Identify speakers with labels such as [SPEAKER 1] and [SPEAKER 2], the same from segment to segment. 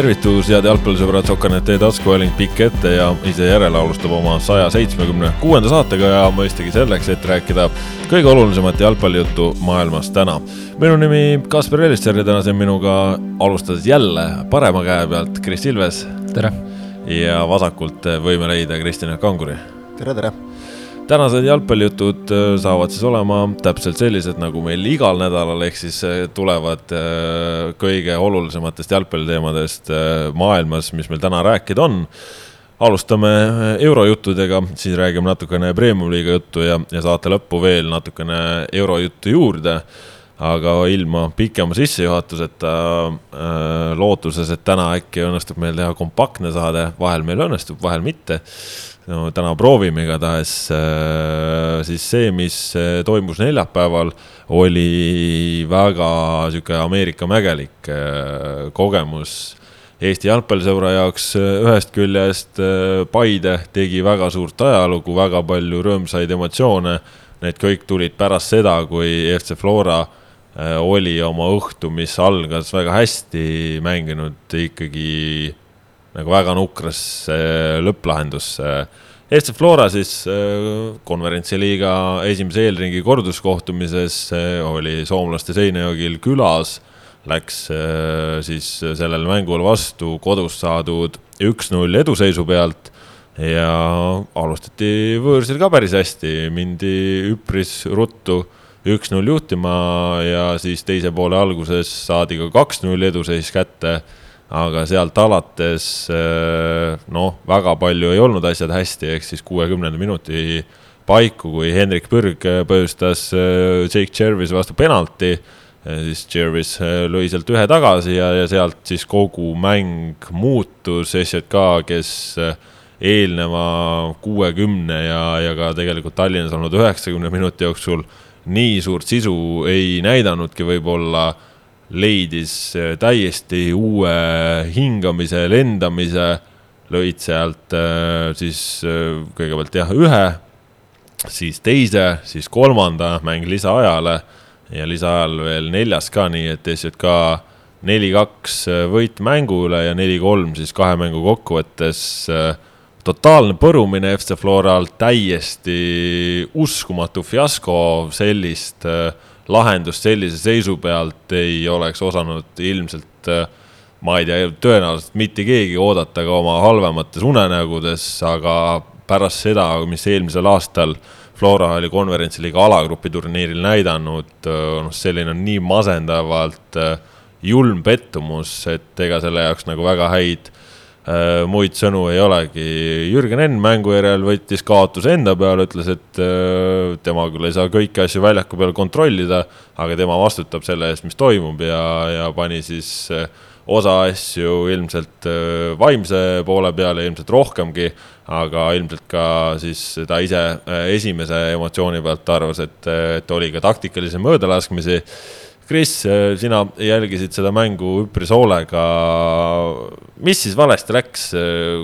[SPEAKER 1] tervitus, head jalgpallisõbrad, Sokanet teie taskuhääling pikk ette ja ise järele alustab oma saja seitsmekümne kuuenda saatega ja mõistagi selleks, et rääkida kõige olulisemat jalgpallijuttu maailmas täna. minu nimi Kaspar Elisser ja täna siin minuga alustades jälle parema käe pealt Kris Ilves.
[SPEAKER 2] tere!
[SPEAKER 1] ja vasakult võime leida Kristjan Kanguri.
[SPEAKER 3] tere, tere!
[SPEAKER 1] Tänased jalgpallijutud äh, saavad siis olema täpselt sellised, nagu meil igal nädalal, ehk siis äh, tulevad äh, kõige olulisematest jalgpalliteemadest maailmas, mis meil täna rääkida on. alustame eurojuttudega, siis räägime natukene Premium-liiga juttu ja, ja saate lõppu veel natukene eurojuttu juurde aga ilma pikema sissejuhatuseta lootuses, et täna äkki õnnestub meil teha kompaktne saade, vahel meil õnnestub, vahel mitte no täna proovime igatahes, äh, siis see, mis äh, toimus neljapäeval, oli väga sihuke Ameerika mägelik äh, kogemus Eesti jalgpallisõbra jaoks ühest küljest Paide tegi väga suurt ajalugu, väga palju rõõmsaid emotsioone. Need kõik tulid pärast seda, kui FC Flora oli oma õhtu, mis algas väga hästi, mänginud ikkagi nagu väga nukras lõpplahendus. Eesti Flora siis äh, konverentsiliiga esimese eelringi korduskohtumises oli soomlaste Seinäjokil külas, läks äh, siis sellele mängule vastu kodus saadud üks-null eduseisu pealt ja alustati võõrsil ka päris hästi, mindi üpris ruttu üks-null juhtima ja siis teise poole alguses saadi ka kaks-null eduseis kätte aga sealt alates eh, noh, väga palju ei olnud asjad hästi, ehk siis kuuekümnenda minuti paiku, kui Hendrik Pürg eh, põhjustas eh, Jake Jervis vastu penalti, siis Jervis lõi sealt ühe tagasi ja, ja sealt siis kogu mäng muutus, SJK, kes eelneva kuuekümne ja, ja ka tegelikult Tallinnas olnud üheksakümne minuti jooksul nii suurt sisu ei näidanudki võib-olla leidis äh, täiesti uue hingamise, lendamise, lõid sealt äh, siis äh, kõigepealt jah, ühe, siis teise, siis kolmanda mäng lisaajale ja lisaajal veel neljas ka, nii et SJK neli-kaks võit mängu üle ja neli-kolm siis kahe mängu kokkuvõttes totaalne põrumine FC Floral, täiesti uskumatu fiasko, sellist äh, lahendust sellise seisu pealt ei oleks osanud ilmselt, äh, ma ei tea, tõenäoliselt mitte keegi oodata ka oma halvemates unenägudes, aga pärast seda, mis eelmisel aastal Flora oli konverentsiliiga alagrupi turniiril näidanud, äh, noh, selline on nii masendavalt äh, julm pettumus, et ega selle jaoks nagu väga häid muid sõnu ei olegi. Jürgen Enn mängu järel võttis kaotuse enda peale, ütles, et äh, tema küll ei saa kõiki asju väljaku peal kontrollida, aga tema vastutab selle eest, mis toimub ja, ja pani siis äh, osa asju ilmselt vaimse poole peale, ilmselt rohkemgi, aga ilmselt ka siis ta ise esimese emotsiooni pealt arvas, et, et oli ka taktikalisi möödalaskmisi Kris, sina jälgisid seda mängu üpris hoolega. mis siis valesti läks,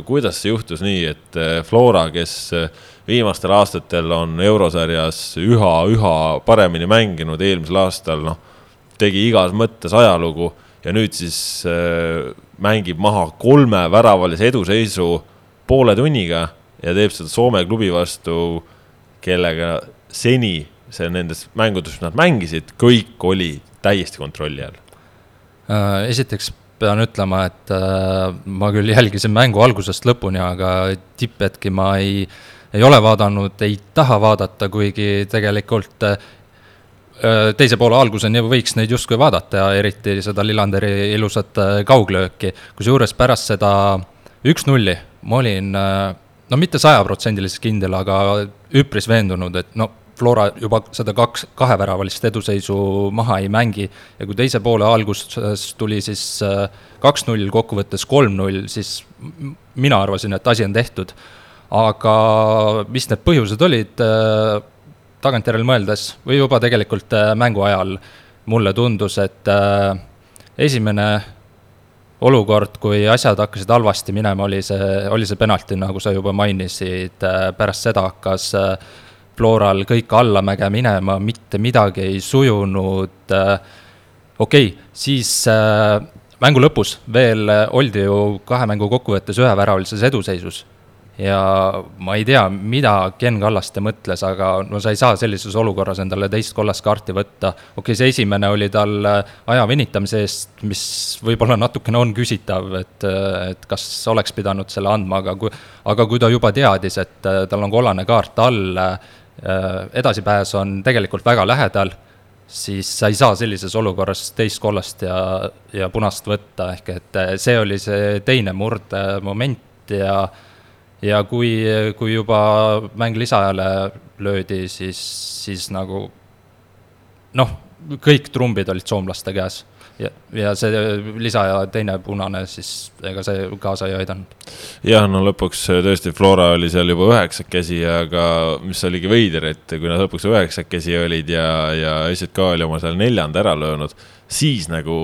[SPEAKER 1] kuidas see juhtus nii, et Flora, kes viimastel aastatel on eurosarjas üha, üha paremini mänginud, eelmisel aastal noh, tegi igas mõttes ajalugu ja nüüd siis äh, mängib maha kolmeväravalise eduseisu poole tunniga ja teeb seda Soome klubi vastu, kellega seni see nendes mängudes, mis nad mängisid, kõik oli täiesti kontrolli all?
[SPEAKER 2] Äh, esiteks pean ütlema, et äh, ma küll jälgisin mängu algusest lõpuni, aga tipphetki ma ei, ei ole vaadanud, ei taha vaadata, kuigi tegelikult äh, teise poole alguseni võiks neid justkui vaadata ja eriti seda Lillanderi ilusat kauglööki. kusjuures pärast seda üks-nulli ma olin no mitte sajaprotsendiliselt kindel, aga üpris veendunud, et no Flora juba seda kaks, kaheväravalist eduseisu maha ei mängi ja kui teise poole alguses tuli siis äh, kaks-null, kokkuvõttes kolm-null, siis mina arvasin, et asi on tehtud. aga mis need põhjused olid, äh, tagantjärele mõeldes või juba tegelikult äh, mängu ajal mulle tundus, et esimene olukord, kui asjad hakkasid halvasti minema, oli see, oli see penalti, nagu sa juba mainisid, pärast seda hakkas äh, Floral kõik allamäge minema, mitte midagi ei sujunud. Äh, okei okay,, siis äh, mängu lõpus veel oldi ju kahe mängu kokkuvõttes üheväralises eduseisus ja ma ei tea, mida Ken Kallaste mõtles, aga no sa ei saa sellises olukorras endale teist kollast kaarti võtta. okei okay,, see esimene oli tal aja venitamise eest, mis võib-olla natukene on küsitav, et, et kas oleks pidanud selle andma, aga kui, aga kui ta juba teadis, et tal on kollane kaart all, edasipääs on tegelikult väga lähedal, siis sa ei saa sellises olukorras teist kollast ja, ja punast võtta, ehk et see oli see teine murdemoment ja ja kui, kui juba mäng lisaajale löödi, siis, siis nagu noh, kõik trumbid olid soomlaste käes ja, ja see lisaja teine punane, siis ega see kaasa ei aidanud.
[SPEAKER 1] jah, no lõpuks tõesti Flora oli seal juba üheksakesi, aga mis oligi veider, et kui nad lõpuks üheksakesi olid ja, ja SK oli oma seal neljanda ära löönud siis nagu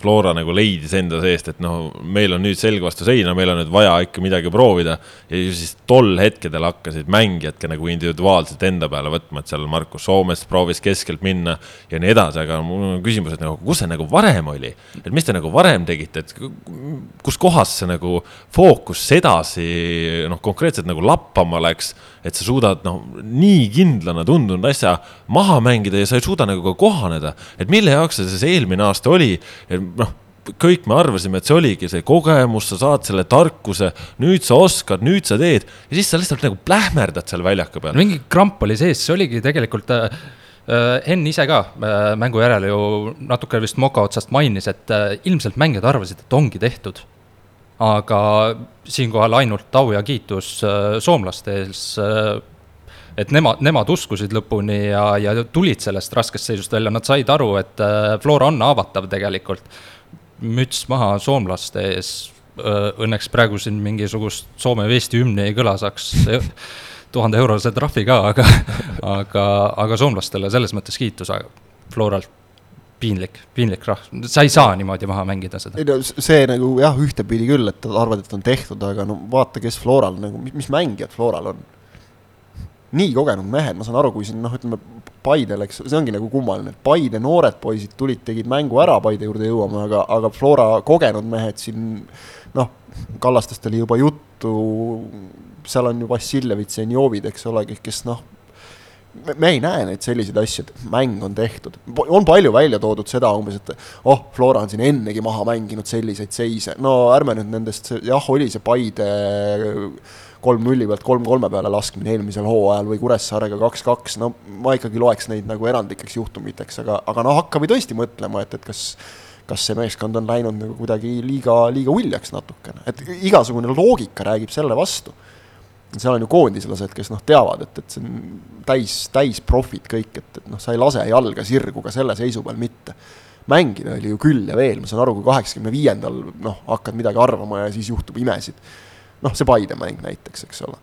[SPEAKER 1] Flora nagu leidis enda seest, et noh, meil on nüüd selg vastu seina, meil on nüüd vaja ikka midagi proovida. ja ju siis tol hetkedel hakkasid mängijad ka nagu individuaalselt enda peale võtma, et seal Markus Soomest proovis keskelt minna ja nii edasi, aga mul on küsimus, et nagu kus see nagu varem oli, et mis te nagu varem tegite, et kus kohas see nagu fookus sedasi noh, konkreetselt nagu lappama läks, et sa suudad noh, nii kindlana tundunud asja maha mängida ja sa ei suuda nagu ka kohaneda, et mille jaoks see siis eelmine eelmine aasta oli, noh kõik me arvasime, et see oligi see kogemus, sa saad selle tarkuse, nüüd sa oskad, nüüd sa teed ja siis sa lihtsalt nagu plähmerdad seal väljaka peal.
[SPEAKER 2] mingi kramp oli sees, see oligi tegelikult äh, äh, Henn ise ka äh, mängu järel ju natuke vist moka otsast mainis, et äh, ilmselt mängijad arvasid, et ongi tehtud. aga siinkohal ainult au ja kiitus soomlaste ees et nemad, nemad uskusid lõpuni ja, ja tulid sellest raskest seisust välja, nad said aru, et äh, Flora on haavatav tegelikult. müts maha soomlaste ees, äh, õnneks praegu siin mingisugust Soome või Eesti hümni ei kõla, saaks tuhande eurose trahvi ka, aga, aga, aga soomlastele selles mõttes kiitus Floralt piinlik, piinlik rah-, sa ei saa niimoodi maha mängida seda.
[SPEAKER 3] ei no see nagu jah, ühtepidi küll, et arvad, et on tehtud, aga no vaata, kes Floral nagu, mis mängijad Floral on nii kogenud mehed, ma saan aru, kui siin noh, ütleme Paidel, eks, see ongi nagu kummaline, et Paide noored poisid tulid, tegid mängu ära, Paide juurde jõuame, aga, aga Flora kogenud mehed siin noh, Kallastest oli juba juttu, seal on ju Vassiljevits ja Njovid, eks ole, kes noh, me ei näe neid selliseid asju, et mäng on tehtud. on palju välja toodud seda umbes, et oh, Flora on siin ennegi maha mänginud selliseid seise, no ärme nüüd nendest, jah, oli see Paide kolm nulli pealt kolm kolme peale laskmine eelmisel hooajal või Kuressaarega kaks-kaks, no ma ikkagi loeks neid nagu erandlikeks juhtumiteks, aga, aga noh, hakkame tõesti mõtlema, et, et kas kas see meeskond on läinud nagu kuidagi liiga, liiga uljaks natukene, et igasugune loogika räägib selle vastu. seal on ju koondislased, kes noh, teavad, et, et see on täis, täis profid kõik, et, et noh, sa ei lase jalga sirgu ka selle seisu peal mitte. Mängida oli ju küll ja veel, ma saan aru, kui kaheksakümne viiendal noh, hakkad midagi arvama ja siis juhtub imesid noh, see Paide mäng näiteks, eks ole.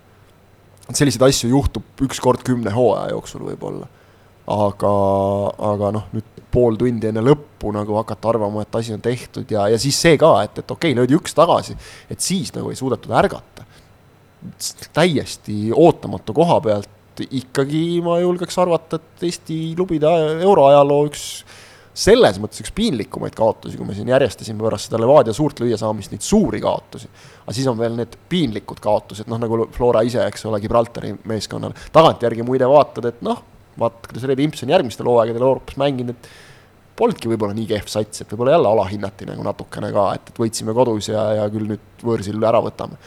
[SPEAKER 3] et selliseid asju juhtub üks kord kümne hooaja jooksul võib-olla. aga, aga noh, nüüd pool tundi enne lõppu nagu hakata arvama, et asi on tehtud ja, ja siis see ka, et, et okei okay,, löödi üks tagasi, et siis nagu ei suudetud ärgata. täiesti ootamatu koha pealt ikkagi ma julgeks arvata, et Eesti klubide euroajaloo üks selles mõttes üks piinlikumaid kaotusi, kui me siin järjestasime pärast seda Levadia suurt lüüasaamist neid suuri kaotusi. aga siis on veel need piinlikud kaotused, noh nagu Flora ise, eks ole, Gibraltari meeskonnal. tagantjärgi muide vaatad, et noh, vaata, kuidas Red Imps on järgmistel hooaegadel Euroopas mänginud, et polnudki võib-olla nii kehv sats, et võib-olla jälle alahinnati nagu natukene ka, et, et võitsime kodus ja, ja küll nüüd võõrsil ära võtame.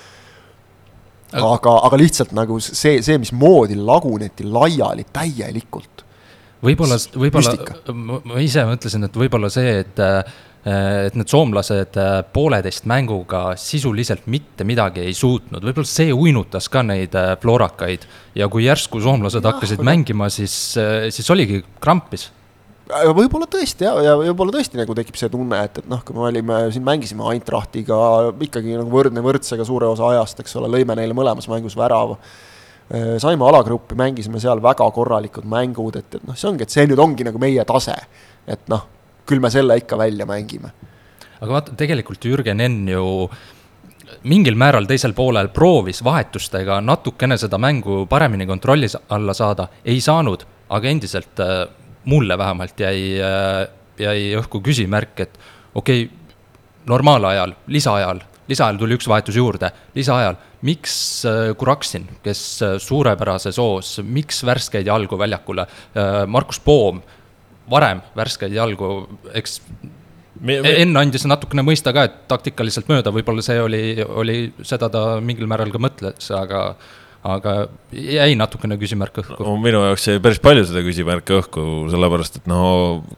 [SPEAKER 3] aga, aga lihtsalt nagu see, see, mismoodi laguneti laiali täielikult
[SPEAKER 2] võib-olla, võib-olla, ma ise mõtlesin, et võib-olla see, et et need soomlased äh, pooleteist mänguga sisuliselt mitte midagi ei suutnud, võib-olla see uinutas ka neid äh, floorakaid. ja kui järsku soomlased ja, hakkasid aga... mängima, siis, äh, siis oligi krampis.
[SPEAKER 3] Võib-olla tõesti ja, ja võib-olla tõesti nagu tekib see tunne, et, et noh, kui me olime siin mängisime Eintrachtiga ikkagi nagu võrdne võrdsega suure osa ajast, eks ole, lõime neile mõlemas mängus värava Äh, saime alagruppi, mängisime seal väga korralikud mängud, et, et noh, see ongi, et see nüüd ongi nagu meie tase. et noh, küll me selle ikka välja mängime.
[SPEAKER 2] aga vaata, tegelikult Jürgen Enn ju mingil määral teisel poolel proovis vahetustega natukene seda mängu paremini kontrolli alla saada, ei saanud, aga endiselt äh, mulle vähemalt jäi, äh, jäi õhku küsimärk, et okei okay,, normaalajal, lisaajal, lisaajal tuli üks vahetus juurde, lisaajal, miks äh, Kuraksin, kes äh, suurepärases hoos, miks värskeid jalgu väljakule, Markus Poom, varem värskeid jalgu, eks me, me... Enn andis natukene mõista ka, et taktikaliselt mööda, võib-olla see oli, oli, seda ta mingil määral ka mõtles, aga aga jäi natukene küsimärk õhku
[SPEAKER 1] no,. minu jaoks jäi päris palju seda küsimärki õhku, sellepärast et no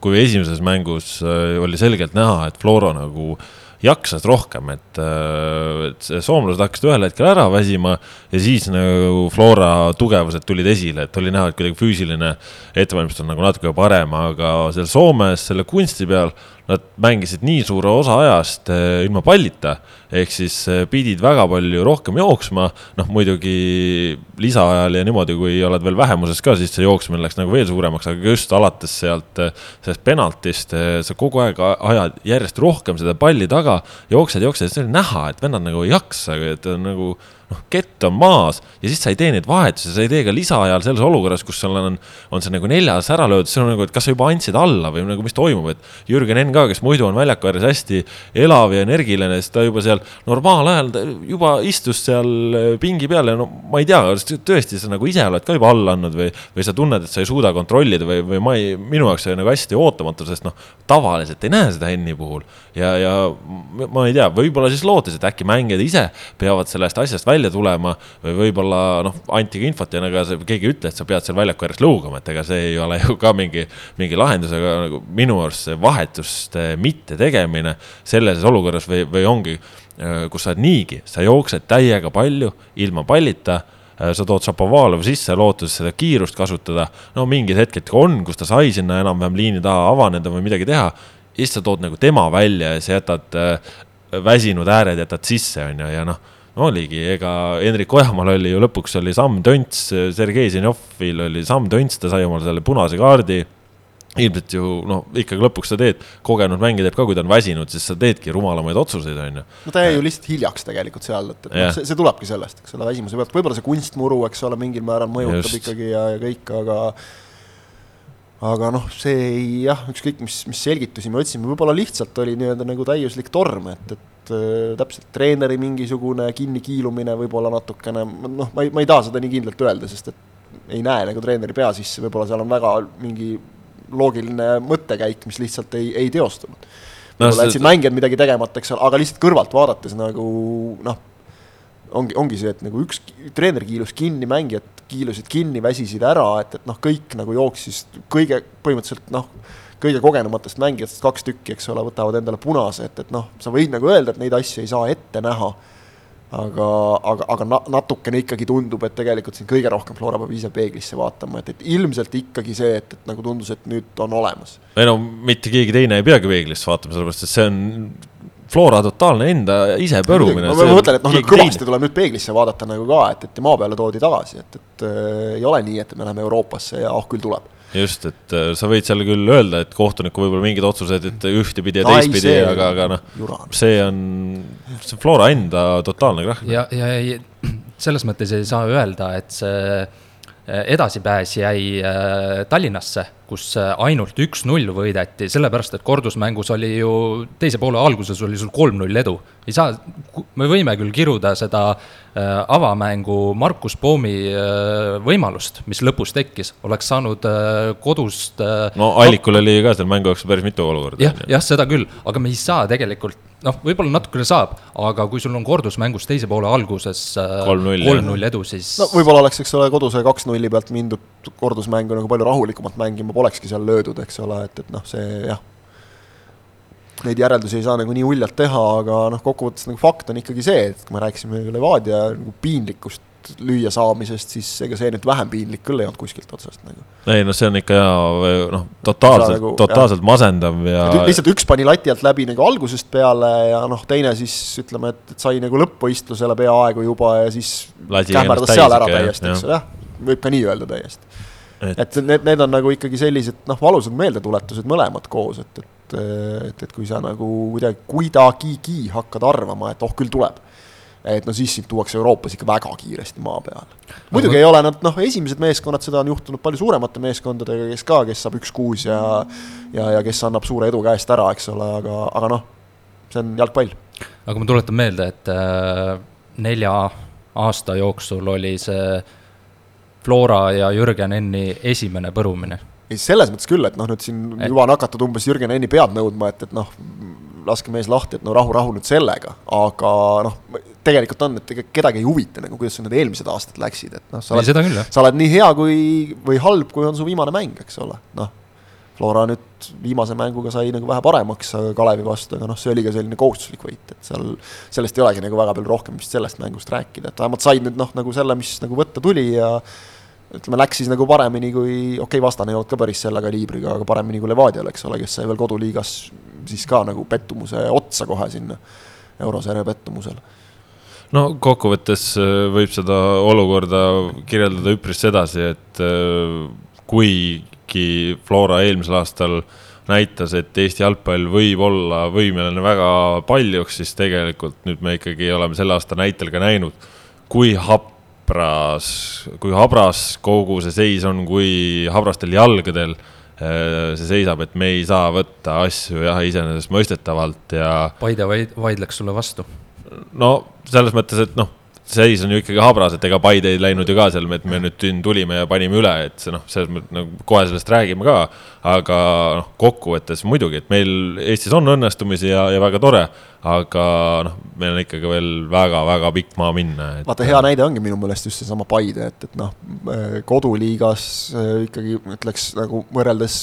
[SPEAKER 1] kui esimeses mängus äh, oli selgelt näha, et Flora nagu jaksas rohkem, et, äh, et soomlased hakkasid ühel hetkel ära väsima ja siis nagu Flora tugevused tulid esile, et oli näha, et kuidagi füüsiline ettevalmistus on nagu natuke parem, aga seal Soomes selle kunsti peal nad mängisid nii suure osa ajast eh, ilma pallita, ehk siis eh, pidid väga palju rohkem jooksma, noh muidugi lisaajal ja niimoodi, kui oled veel vähemuses ka, siis see jooksmine läks nagu veel suuremaks, aga just alates sealt, eh, sellest penaltist, sa kogu aeg ajad järjest rohkem seda palli taga, jooksed, jooksed, siis oli näha, et vennad nagu ei jaksa, et nagu noh, kett on maas ja siis sa ei tee neid vahetusi, sa ei tee ka lisaajal selles olukorras, kus sul on, on see nagu neljas ära löödud, see on nagu, et kas sa juba andsid alla või nagu mis toimub, et Jürgen Enn ka, kes muidu on väljaku ääres hästi elav ja energiline, siis ta juba seal normaalajal juba istus seal äh, pingi peal ja no ma ei tea, tõesti, sa nagu ise oled ka juba alla andnud või, või sa tunned, et sa ei suuda kontrollida või, või ma ei, minu jaoks oli nagu hästi ootamatu, sest noh, tavaliselt ei näe seda Enni puhul. Ja, ja ma ei tea, võib-olla siis lootes, et äkki mängijad ise peavad sellest asjast välja välja tulema või võib-olla noh, anti ka infot ja ega nagu keegi ei ütle, et sa pead seal väljaku ääres lõugama, et ega see ei ole ju ka mingi, mingi lahendus, aga nagu minu arust see vahetuste mittetegemine selles olukorras või, või ongi, äh, kus sa oled niigi, sa jooksed täiega palju ilma pallita äh, sa tood Šapovalovi sisse lootuses seda kiirust kasutada, no mingid hetked on, kus ta sai sinna enam-vähem liini taha avaneda või midagi teha, ja siis sa tood nagu tema välja ja sa jätad äh, väsinud ääred jätad sisse, on ju, ja noh oligi, ega Hendrik Ojamaal oli ju lõpuks oli Sam Tönts, Sergei Zenjovil oli Sam Tönts, ta sai omale selle punase kaardi ilmselt ju noh, ikkagi lõpuks sa teed, kogenud mängija teeb ka, kui ta on väsinud, siis sa teedki rumalamaid otsuseid, on ju.
[SPEAKER 3] no ta jäi ju lihtsalt hiljaks tegelikult seal, et, et noh, see, see tulebki sellest, eks ole, väsimuse pealt, võib-olla see kunstmuru, eks ole, mingil määral mõjutab Just. ikkagi ja, ja kõik, aga aga noh, see ei jah, ükskõik mis, mis selgitusi me otsime, võib-olla lihtsalt oli nii-öelda nagu täiuslik torm, et, et äh, täpselt treeneri mingisugune kinnikiilumine võib-olla natukene, noh, ma ei, ma ei taha seda nii kindlalt öelda, sest et ei näe nagu treeneri pea sisse, võib-olla seal on väga mingi loogiline mõttekäik, mis lihtsalt ei, ei teostunud. võib-olla jätsid mängijad midagi tegemata, eks ole, aga lihtsalt kõrvalt vaadates nagu noh, ongi, ongi see, et nagu üks treener kiilus kinni, mängijad kiilusid kinni, väsisid ära, et, et noh, kõik nagu jooksis kõige, põhimõtteliselt noh, kõige kogenumatest mängijatest kaks tükki, eks ole, võtavad endale punase, et, et noh, sa võid nagu öelda, et neid asju ei saa ette näha, aga, aga, aga na-, natukene ikkagi tundub, et tegelikult siin kõige rohkem Flora peab ise peeglisse vaatama, et, et ilmselt ikkagi see, et, et nagu tundus, et nüüd on olemas.
[SPEAKER 1] ei no mitte keegi teine ei peagi peeglisse vaatama, sellepärast et see on Flora totaalne enda ise põrumine.
[SPEAKER 3] ma mõtlen, et noh, kõvasti tuleb nüüd peeglisse vaadata nagu ka, et, et maa peale toodi tagasi, et, et äh, ei ole nii, et me läheme Euroopasse ja ah küll tuleb
[SPEAKER 1] just, et äh, sa võid seal küll öelda, et kohtuniku võib-olla mingid otsused, et ühtepidi ja teistpidi, aga, aga noh, see on, see on Flora enda totaalne krahh.
[SPEAKER 2] ja, ja, ja selles mõttes ei saa öelda, et see edasipääs jäi äh, Tallinnasse, kus ainult üks-null võideti, sellepärast et kordusmängus oli ju teise poole alguses oli sul kolm-null edu. ei saa, me võime küll kiruda seda äh, Äh, avamängu Markus Poomi äh, võimalust, mis lõpus tekkis, oleks saanud äh, kodust.
[SPEAKER 1] no Allikul oli ka seal mängu jooksul päris mitu olukorda.
[SPEAKER 2] jah, jah, seda küll, aga me ei saa tegelikult noh, võib-olla natukene saab, aga kui sul on kordusmängus teise poole alguses kolm-null edu, siis.
[SPEAKER 3] no võib-olla oleks, eks ole, koduse kaks-nulli pealt mindud kordusmängu nagu palju rahulikumalt mängima, polekski seal löödud, eks ole, et, et noh, see jah neid järeldusi ei saa nagu nii uljalt teha, aga noh, kokkuvõttes nagu fakt on ikkagi see, et kui me rääkisime Levadia nagu piinlikust lüüa saamisest, siis ega see nüüd vähem piinlik küll ei olnud kuskilt otsast nagu.
[SPEAKER 1] ei noh, see on ikka jaa, noh, totaalselt nagu,, totaalselt jah. masendav ja.
[SPEAKER 3] lihtsalt üks pani lati alt läbi nagu algusest peale ja noh, teine siis ütleme, et, et sai nagu lõppvõistlusele peaaegu juba ja siis kähmerdas seal ära täiesti, eks ole, jah, võib ka nii öelda täiesti. et, et need, need on nagu ikkagi sellised noh, valusad meeldetuletused mõlemad koos, et, et et, et, et kui sa nagu kuidagi, kuidagigi hakkad arvama, et oh, küll tuleb, et no siis sind tuuakse Euroopas ikka väga kiiresti maa peale. muidugi ei ole nad noh, esimesed meeskonnad, seda on juhtunud palju suuremate meeskondadega, kes ka, kes saab üks-kuus ja ja, ja kes annab suure edu käest ära, eks ole, aga, aga noh, see on jalgpall.
[SPEAKER 2] aga ma tuletan meelde, et äh, nelja aasta jooksul oli see Flora ja Jürgen Enni esimene põrumine.
[SPEAKER 3] ei, selles mõttes küll, et noh, nüüd siin et... juba on hakatud umbes Jürgen Enni pead nõudma, et, et noh, laske mees lahti, et no rahu, rahu nüüd sellega, aga noh, tegelikult on, et ega kedagi ei huvita nagu, kuidas sul need eelmised aastad läksid, et noh,
[SPEAKER 2] sa oled,
[SPEAKER 3] sa oled nii hea kui, või halb, kui on su viimane mäng, eks ole, noh. Flora nüüd viimase mänguga sai nagu vähe paremaks Kalevi vastu, aga noh, see oli ka selline kohustuslik võit, et seal, sellest ei olegi nagu väga palju rohkem vist sellest mängust rääkida, et vähemalt said nüüd noh, nagu selle, mis nagu võtta tuli ja ütleme, läks siis nagu paremini kui, okei okay,, vastane ei olnud ka päris selle kaliibriga, aga paremini kui Levadial, eks ole, kes sai veel koduliigas siis ka nagu pettumuse otsa kohe sinna eurosarja pettumusele
[SPEAKER 1] no kokkuvõttes äh, võib seda olukorda kirjeldada üpris sedasi, et äh, kuigi Flora eelmisel aastal näitas, et Eesti jalgpall võib olla võimeline väga paljuks, siis tegelikult nüüd me ikkagi oleme selle aasta näitel ka näinud, kui happ habras, kui habras kogu see seis on, kui habrastel jalgadel äh, see seisab, et me ei saa võtta asju jah, iseenesestmõistetavalt ja.
[SPEAKER 2] Paide vaid-, vaidleks sulle vastu?
[SPEAKER 1] no selles mõttes, et noh seis on ju ikkagi habras, et ega Paide ei läinud ju ka seal, et me nüüd tulime ja panime üle, et see noh, selles mõttes nagu kohe sellest räägime ka. aga noh, kokkuvõttes muidugi, et meil Eestis on õnnestumisi ja, ja väga tore, aga noh, meil on ikkagi veel väga-väga pikk maa minna
[SPEAKER 3] et.... vaata, hea näide ongi minu meelest just seesama Paide, et, et noh, koduliigas ikkagi ütleks nagu võrreldes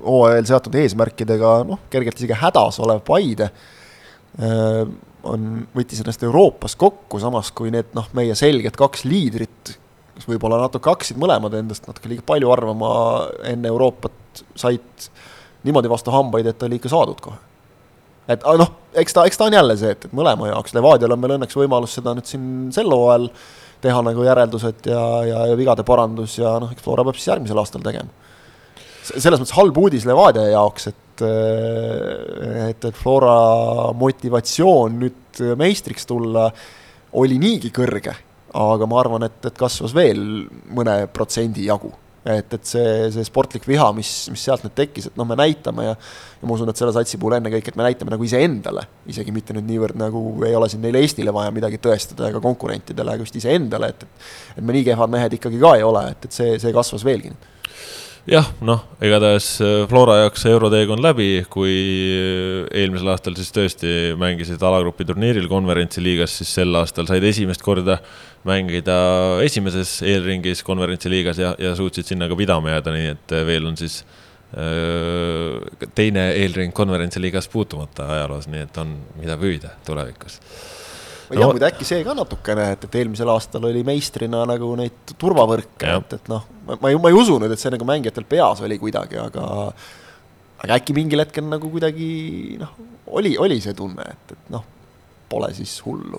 [SPEAKER 3] hooajal seatud eesmärkidega noh, kergelt isegi hädas olev Paide on, võttis ennast Euroopas kokku, samas kui need noh, meie selged kaks liidrit, kes võib-olla natuke hakkasid mõlemad endast natuke liiga palju arvama enne Euroopat, said niimoodi vastu hambaid, et oli ikka saadud kohe. et noh, eks ta, eks ta on jälle see, et, et mõlema jaoks, Levadial on meil õnneks võimalus seda nüüd siin sel hooajal teha nagu järeldused ja, ja, ja vigade parandus ja noh, eks Flora peab siis järgmisel aastal tegema. selles mõttes halb uudis Levadia jaoks, et et, et, et Flora motivatsioon nüüd meistriks tulla oli niigi kõrge, aga ma arvan, et, et kasvas veel mõne protsendi jagu. Et, et see, see sportlik viha, mis, mis sealt nüüd tekkis, et noh, me näitame ja ja ma usun, et selle satsi puhul ennekõike, et me näitame nagu iseendale, isegi mitte nüüd niivõrd nagu ei ole siin neile Eestile vaja midagi tõestada ega konkurentidele, aga just iseendale, et et et me nii kehvad mehed ikkagi ka ei ole, et, et see, see kasvas veelgi. nüüd
[SPEAKER 1] jah, noh, igatahes äh, Flora jaoks see euroteekond läbi, kui äh, eelmisel aastal siis tõesti mängisid alagrupi turniiril konverentsiliigas, siis sel aastal said esimest korda mängida esimeses eelringis konverentsiliigas ja, ja suutsid sinna ka pidama jääda, nii et äh, veel on siis teine eelring konverentsiliigas puutumata ajaloos, nii et on, mida püüda tulevikus
[SPEAKER 3] ma ei tea no., muide äkki see ka natukene, et, et eelmisel aastal oli meistrina nagu neid turvavõrke, et, et noh, ma, ma ei, ma ei usu nüüd, et see nagu mängijatel peas oli kuidagi, aga aga äkki mingil hetkel nagu kuidagi noh, oli, oli see tunne, et, et noh, pole siis hullu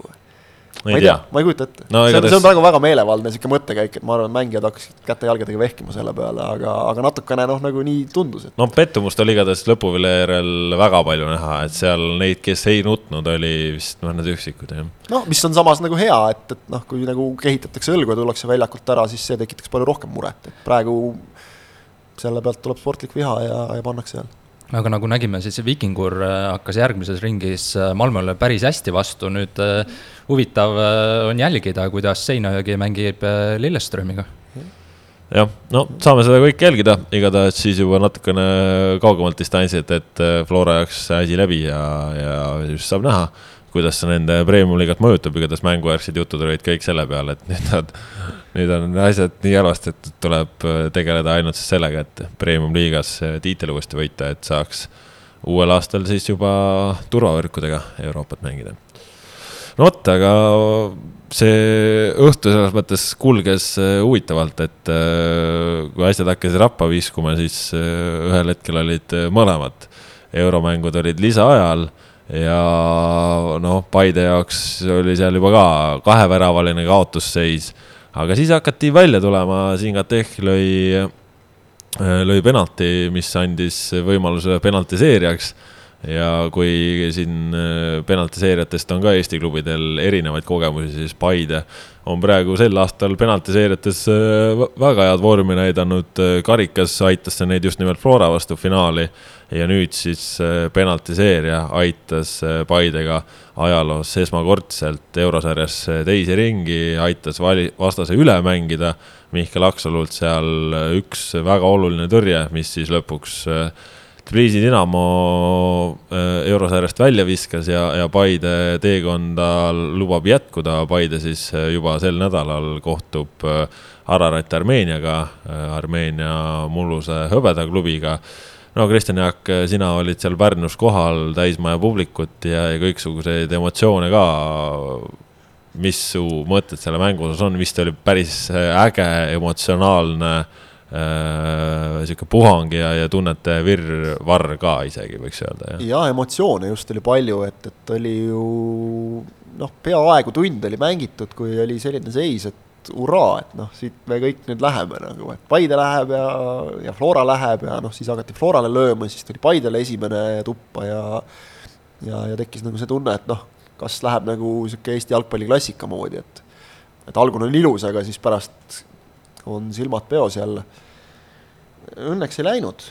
[SPEAKER 3] ma ei tea, ma ei kujuta ette no,. see on, see on praegu väga meelevaldne sihuke mõttekäik, et ma arvan, mängijad hakkasid käte-jalgadega vehkima selle peale, aga, aga natukene noh, nagu nii tundus et....
[SPEAKER 1] no pettumust oli igatahes lõpuviljajärel väga palju näha, et seal neid, kes ei nutnud, oli vist mõned üksikud, jah.
[SPEAKER 3] noh, mis on samas nagu hea, et, et noh, kui nagu kehitatakse õlgu ja tullakse väljakult ära, siis see tekitaks palju rohkem muret, et praegu selle pealt tuleb sportlik viha ja, ja pannakse jälle
[SPEAKER 2] aga nagu nägime, siis Vikingur äh, hakkas järgmises ringis äh, Malmöle päris hästi vastu, nüüd äh, huvitav on jälgida, kuidas Seinajõgi mängib Lilleströmiga.
[SPEAKER 1] jah, no saame seda kõike jälgida, igatahes siis juba natukene kaugemalt distantsilt, et Flora jaoks asi läbi ja, ja just saab näha, kuidas see nende premium-liigat mõjutab, igatahes mängujärgsed jutud olid kõik selle peale, et nüüd nad nüüd on asjad nii halvasti, et tuleb äh, tegeleda ainult siis sellega, et premium-liigas tiitel uuesti võita, et saaks uuel aastal siis juba turvavõrkudega Euroopat mängida. no vot, aga see õhtu selles mõttes kulges äh, huvitavalt, et äh, kui asjad hakkasid rappa viskuma, siis ühel hetkel olid mõlemad euromängud olid lisaajal ja noh, Paide jaoks oli seal juba ka kaheväravaline kaotusseis aga siis hakati välja tulema, Zingatech lõi, äh, lõi penalti, mis andis võimaluse penaltiseerijaks. Ja kui siin äh, penaltiseeriatest on ka Eesti klubidel erinevaid kogemusi, siis Paide on praegu sel aastal penaltiseeriates äh, väga head vormi näidanud. karikas aitas see neid just nimelt Flora vastu finaali ja nüüd siis penaltiseeria aitas Paidega ajaloos esmakordselt eurosarjas teise ringi, aitas vali-, vastase üle mängida Mihkel Aksalult seal üks väga oluline tõrje, mis siis lõpuks Tbilisi Dinamo eurosarjast välja viskas ja, ja Paide teekonda lubab jätkuda. Paide siis juba sel nädalal kohtub Ararat Armeeniaga, Armeenia mulluse hõbedaklubiga no Kristjan Jaak, sina olid seal Pärnus kohal, täismaja publikut ja, ja kõiksuguseid emotsioone ka. mis su mõtted selle mängu osas on, vist oli päris äge, emotsionaalne äh, sihuke puhang ja, ja tunnete virvarr ka isegi võiks öelda.
[SPEAKER 3] ja emotsioone just oli palju, et, et oli ju noh, peaaegu tund oli mängitud, kui oli selline seis, et hurraa, et noh, siit me kõik nüüd läheme nagu, et Paide läheb ja, ja Flora läheb ja noh, siis hakati Florale lööma, siis tuli Paidele esimene tuppa ja ja, ja tekkis nagu see tunne, et noh, kas läheb nagu niisugune Eesti jalgpalliklassika moodi, et et algul on ilus, aga siis pärast on silmad peos jälle. Õnneks ei läinud,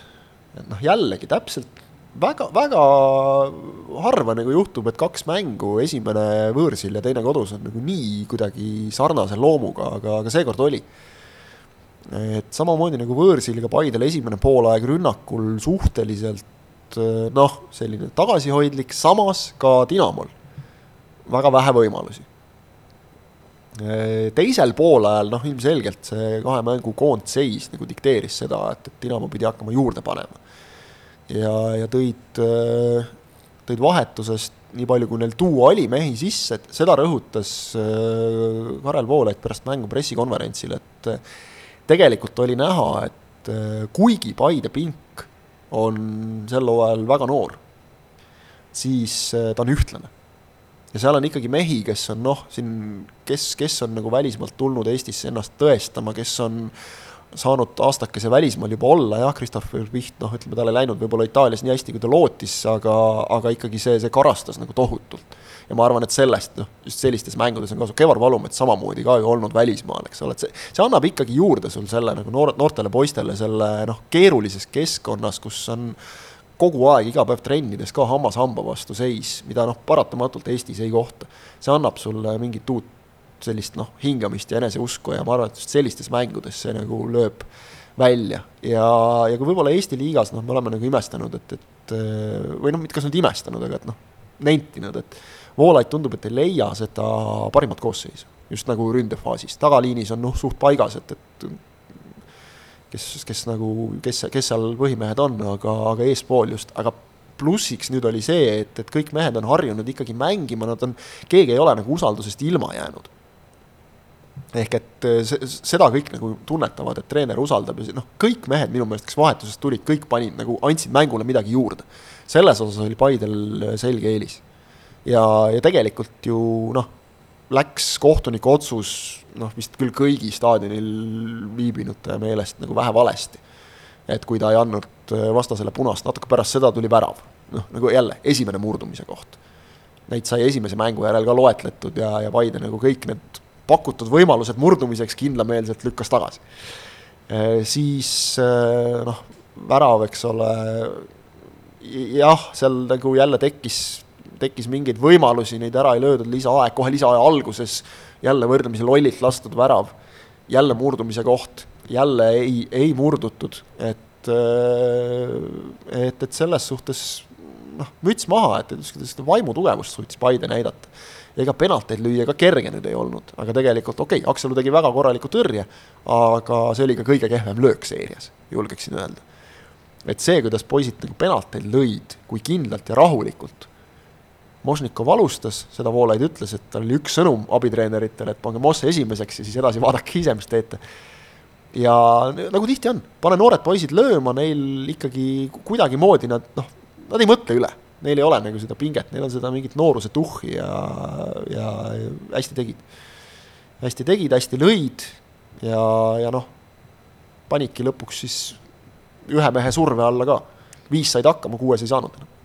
[SPEAKER 3] et noh, jällegi täpselt väga, väga harva nagu juhtub, et kaks mängu, esimene võõrsil ja teine kodus on nagu nii kuidagi sarnase loomuga, aga, aga seekord oli. et samamoodi nagu võõrsil ka Paidel esimene poolaeg rünnakul suhteliselt noh, selline tagasihoidlik, samas ka Dinamol väga vähe võimalusi. Teisel poolajal noh, ilmselgelt see kahe mängu koondseis nagu dikteeris seda, et, et Dinamo pidi hakkama juurde panema ja, ja tõid, äh, tõid vahetusest nii palju, kui neil tuua oli mehi sisse, et seda rõhutas äh, Karel Voolaid pärast mängu pressikonverentsil, et äh, tegelikult oli näha, et kuigi Paide pink on sel hooajal väga noor, siis ta on ühtlane. Ja seal on ikkagi mehi, kes on noh, siin, kes, kes on nagu välismaalt tulnud Eestisse ennast tõestama, kes on saanud aastakese välismaal juba olla, jah, Christopher Piht, noh, ütleme, tal ei läinud võib-olla Itaalias nii hästi, kui ta lootis, aga, aga ikkagi see, see karastas nagu tohutult. ja ma arvan, et sellest, noh, just sellistes mängudes on kasu, Kevar Valumets samamoodi ka ju olnud välismaal, eks ole, et see, see annab ikkagi juurde sul selle nagu noor, noortele poistele selle noh, keerulises keskkonnas, kus on kogu aeg iga päev trennides ka hammas hamba vastu seis, mida noh, paratamatult Eestis ei kohta. see annab sulle mingit uut sellist noh, hingamist ja eneseusku ja ma arvan, et just sellistes mängudes see nagu lööb välja ja, ja kui võib-olla Eesti liigas noh, me oleme nagu imestanud, et, et või noh, mitte kas nüüd imestanud, aga et noh, nentinud, et Voolaid tundub, et ei leia seda parimat koosseisu, just nagu ründefaasis, tagaliinis on noh, suht paigas, et, et kes, kes nagu, kes, kes seal põhimehed on, aga, aga eespool just, aga plussiks nüüd oli see, et, et kõik mehed on harjunud ikkagi mängima, nad on, keegi ei ole nagu usaldusest ilma jäänud ehk et eh, see, seda kõik nagu tunnetavad, et treener usaldab ja noh, kõik mehed minu meelest, kes vahetusest tulid, kõik panid nagu, andsid mängule midagi juurde. selles osas oli Paidel selge eelis. ja, ja tegelikult ju noh, läks kohtuniku otsus noh, vist küll kõigi staadionil viibinute meelest nagu vähe valesti. et kui ta ei andnud eh, vastasele punast, natuke pärast seda tuli värav. noh, nagu jälle, esimene murdumise koht. Neid sai esimese mängu järel ka loetletud ja, ja Paide nagu kõik need pakutud võimalused murdumiseks kindlameelselt lükkas tagasi. Äh, siis äh, noh, värav, eks ole, jah, seal nagu jälle tekkis, tekkis mingeid võimalusi, neid ära ei löödud, lisaaeg, kohe lisaaja alguses jälle võrdlemisi lollilt lastud värav, jälle murdumise koht, jälle ei, ei murdutud, et, äh, et, et selles suhtes noh, müts maha, et seda vaimu tugevust suutis Paide näidata ega penalteid lüüa ka kerge nüüd ei olnud, aga tegelikult okei okay,, Aksalu tegi väga korraliku tõrje, aga see oli ka kõige kehvem löök seerias, julgeksin öelda. et see, kuidas poisid nagu penalteid lõid, kui kindlalt ja rahulikult, Mošnikov alustas, seda Voolaid ütles, et tal oli üks sõnum abitreeneritele, et pange Mosse esimeseks ja siis edasi vaadake ise, mis teete. ja nagu tihti on, pane noored poisid lööma, neil ikkagi kuidagimoodi nad noh, nad ei mõtle üle neil ei ole nagu seda pinget, neil on seda mingit nooruse tuhhi ja, ja hästi tegid. hästi tegid, hästi lõid ja, ja noh, panidki lõpuks siis ühe mehe surve alla ka. viis said hakkama, kuues ei saanud enam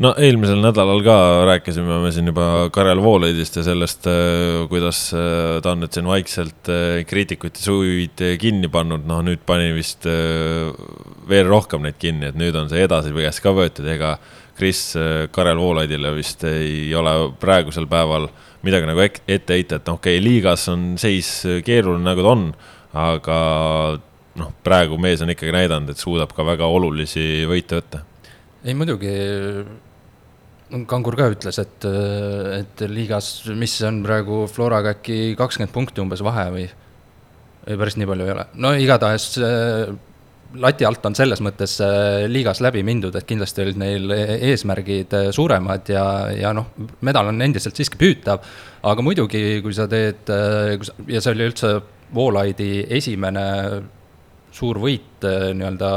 [SPEAKER 1] no eelmisel nädalal ka rääkisime me siin juba Karel Voolaidist ja sellest, äh, kuidas äh, ta on nüüd siin vaikselt äh, kriitikute suid kinni pannud, noh nüüd pani vist veel rohkem neid kinni, et nüüd on see edasipees ka võetud, ega Kris Karel Voolaidile vist ei ole praegusel päeval midagi nagu ette heita, et noh, okei okay,, liigas on seis keeruline, nagu ta on, aga noh, praegu mees on ikkagi näidanud, et suudab ka väga olulisi võite võtta
[SPEAKER 2] ei muidugi, Kangur ka ütles, et, et liigas, mis on praegu Floraga äkki kakskümmend punkti umbes vahe või, või päris nii palju ei ole, no igatahes lati alt on selles mõttes liigas läbi mindud, et kindlasti olid neil eesmärgid suuremad ja, ja noh, medal on endiselt siiski püütav, aga muidugi, kui sa teed, ja see oli üldse Voolaidi esimene suur võit nii-öelda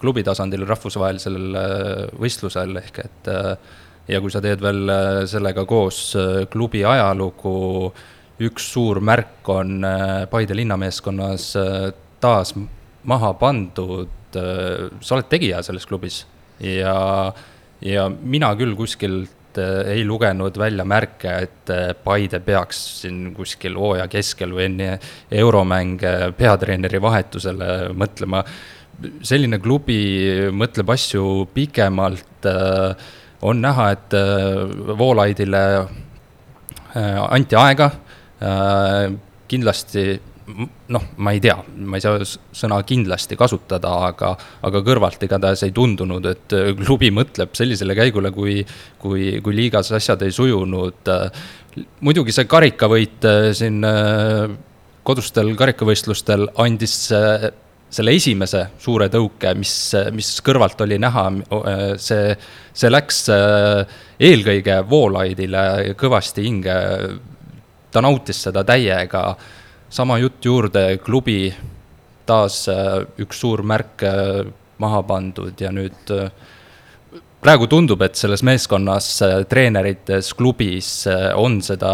[SPEAKER 2] klubi tasandil rahvusvahelisel äh, võistlusel, ehk et äh, ja kui sa teed veel äh, sellega koos klubi ajalugu, üks suur märk on Paide linnameeskonnas taas maha pandud, sa oled tegija selles klubis. Ja, ja mina küll kuskilt ei lugenud välja märke, et Paide peaks siin kuskil hooaja keskel või enne euromänge peatreeneri vahetusele mõtlema selline klubi mõtleb asju pikemalt, äh, on näha, et äh, Voolaidile äh, anti aega, kindlasti noh, ma ei tea, ma ei saa sõna kindlasti kasutada, aga, aga kõrvalt igatahes ei tundunud, et klubi mõtleb sellisele käigule, kui, kui, kui liigas asjad ei sujunud. muidugi see karikavõit siin kodustel karikavõistlustel andis selle esimese suure tõuke, mis, mis kõrvalt oli näha, see, see läks äh, eelkõige Voolaidile kõvasti hinge. ta nautis seda täiega, sama jutt juurde, klubi taas äh, üks suur märk äh, maha pandud ja nüüd praegu tundub, et selles meeskonnas, treenerites, klubis on seda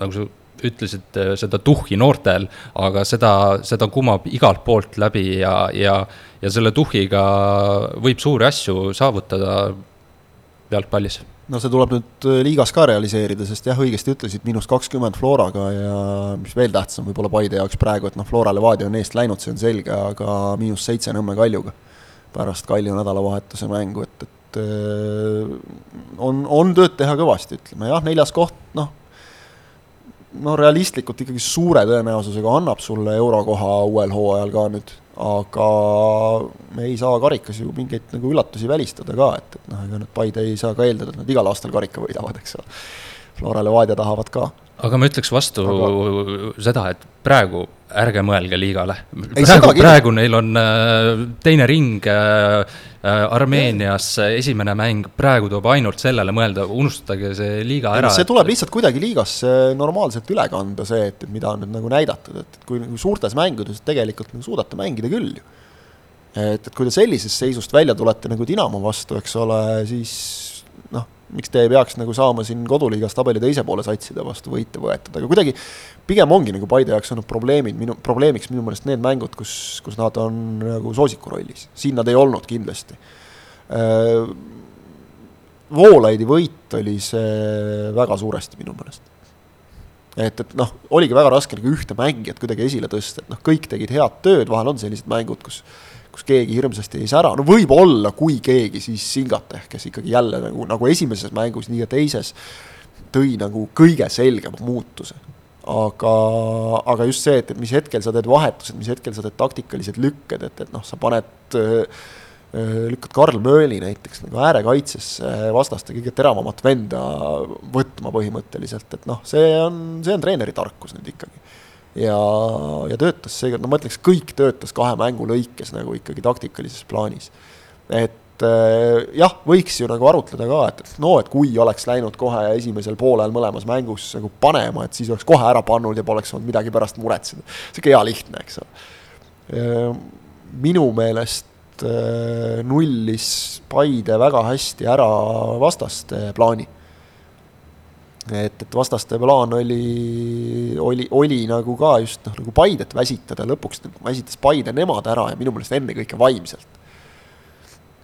[SPEAKER 2] nagu ütlesid äh, seda tuhhi noortel, aga seda, seda kumab igalt poolt läbi ja, ja, ja selle tuhhiga võib suuri asju saavutada jalgpallis.
[SPEAKER 3] No see tuleb nüüd äh, liigas ka realiseerida, sest jah, õigesti ütlesid, miinus kakskümmend Floraga ja mis veel tähtsam võib-olla Paide jaoks praegu, et noh, Flora Levadia on eest läinud, see on selge, aga miinus seitse Nõmme Kaljuga pärast Kalju nädalavahetuse mängu, et, et äh, on, on tööd teha kõvasti, ütleme. Jah, neljas koht, noh no realistlikult ikkagi suure tõenäosusega annab sulle eurokoha uuel hooajal ka nüüd, aga me ei saa karikas ju mingeid nagu üllatusi välistada ka, et, et noh, ega nüüd Paide ei saa ka eeldada, et nad igal aastal karika võidavad, eks ole. Flora Levadia tahavad ka.
[SPEAKER 2] aga ma ütleks vastu aga... seda, et praegu ärge mõelge liigale. praegu, praegu neil on äh, teine ring äh, Armeenias, esimene mäng, praegu tuleb ainult sellele mõelda, unustage see liiga ära.
[SPEAKER 3] see tuleb lihtsalt kuidagi liigasse normaalselt üle kanda, see, et mida on nüüd nagu näidatud, et, kui nagu suurtes mängudes tegelikult nagu suudate mängida küll ju. et, et kui te sellisest seisust välja tulete nagu Dinamo vastu, eks ole, siis miks te ei peaks nagu saama siin koduliigas tabeli teise poole satside vastu võite võetud, aga kuidagi pigem ongi nagu Paide jaoks olnud probleemid, minu, probleemiks minu meelest need mängud, kus, kus nad on nagu soosiku rollis, siin nad ei olnud kindlasti. Äh, Voolaidi võit oli see väga suuresti minu meelest. et, et noh, oligi väga raske nagu ühte mängijat kuidagi esile tõsta, et noh, kõik tegid head tööd, vahel on sellised mängud, kus kus keegi hirmsasti ei sära, no võib-olla, kui keegi, siis Singate, kes ikkagi jälle nagu, nagu esimeses mängus, nii ka teises, tõi nagu kõige selgema muutuse aga, aga just see, et, et mis hetkel sa teed vahetused, mis hetkel sa teed taktikalised lükked, et, et noh, sa paned lükkad Karl Mööli näiteks nagu äärekaitsesse vastaste kõige teravamat venda võtma põhimõtteliselt, et noh, see on, see on treeneri tarkus nüüd ikkagi. Ja, ja töötas seekord, no ma ütleks, kõik töötas kahe mängu lõikes nagu ikkagi taktikalises plaanis. et äh, jah, võiks ju nagu arutleda ka, et, et no, et kui oleks läinud kohe esimesel poolel mõlemas mängus nagu panema, et siis oleks kohe ära pannud ja poleks olnud midagi pärast muretseda. sihuke hea lihtne, eks ole. Äh, minu meelest äh, nullis Paide väga hästi ära vastaste plaani. Et, et vastaste plaan oli, oli, oli nagu ka just noh, nagu Paidet väsitada, lõpuks väsitas Paide nemad ära ja minu meelest ennekõike vaimselt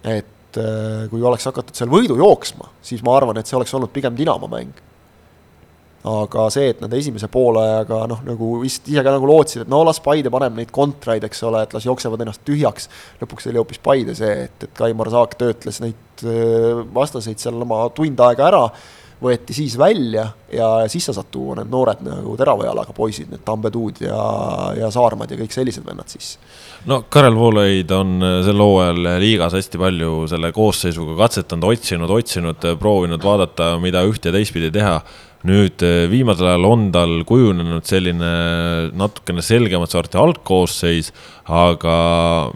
[SPEAKER 3] et äh, kui oleks hakatud seal võidu jooksma, siis ma arvan, et see oleks olnud pigem Dinamo mäng. aga see, et nad esimese poolajaga noh, nagu vist ise ka nagu lootsid, et no las Paide paneb neid kontraid, eks ole, et las jooksevad ennast tühjaks. lõpuks oli hoopis Paide see, et, et Kaimar Saak töötles neid äh, vastaseid seal oma tund aega ära võeti siis välja ja siis sa saad tuua need noored nagu terava jalaga poisid, need Tambetuud ja, ja Saarmad ja kõik sellised vennad sisse.
[SPEAKER 1] no Karel Voolaid on äh, sel hooajal liigas hästi palju selle koosseisuga katsetanud, otsinud, otsinud, proovinud vaadata, mida üht ja teistpidi teha nüüd eh, viimasel ajal on tal kujunenud selline natukene selgemat sorti algkoosseis, aga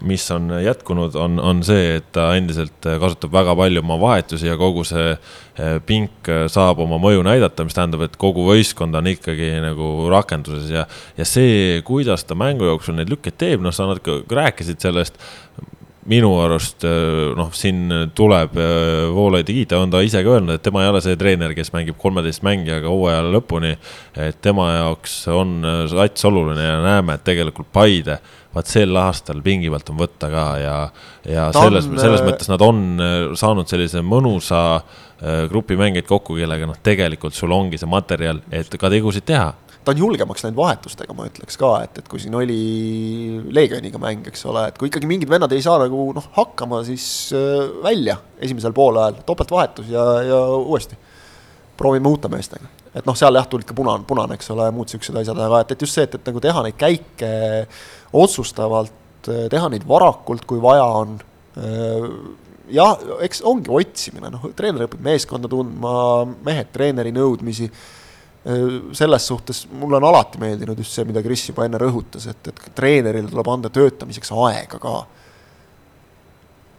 [SPEAKER 1] mis on jätkunud, on, on see, et ta endiselt kasutab väga palju oma vahetusi ja kogu see eh, pink saab oma mõju näidata, mis tähendab, et kogu võistkond on ikkagi nagu rakenduses ja, ja see, kuidas ta mängu jooksul neid lükkeid teeb, noh, sa natuke rääkisid sellest minu arust äh, noh, siin tuleb äh, Voolaidi kiita, on ta ise ka öelnud, et tema ei ole see treener, kes mängib kolmeteist mängijaga hooaja lõpuni. et tema jaoks on äh, sats oluline ja näeme, et tegelikult Paide, vaat sel aastal pingi pealt on võtta ka ja, ja ta selles, selles mõttes nad on saanud sellise mõnusa grupi mängijaid kokku, kellega noh, tegelikult sul ongi see materjal, et ka tegusid teha
[SPEAKER 3] ta on julgemaks läinud vahetustega, ma ütleks ka, et, et kui siin oli Leegioniga mäng, eks ole, et kui ikkagi mingid vennad ei saa nagu noh, hakkama, siis äh, välja esimesel poolajal, topeltvahetus ja, ja uuesti. proovime uute meestega, et noh, seal jah, tulid ka punane, punane, eks ole, muud siuksed asjad, aga et, et just see, et, et nagu teha neid käike otsustavalt, teha neid varakult, kui vaja on äh, jah, eks ongi otsimine, noh, treener õpib meeskonda tundma, mehed treeneri nõudmisi Äh, selles suhtes mulle on alati meeldinud just see, mida Kris juba enne rõhutas, et, et treenerile tuleb anda töötamiseks aega ka.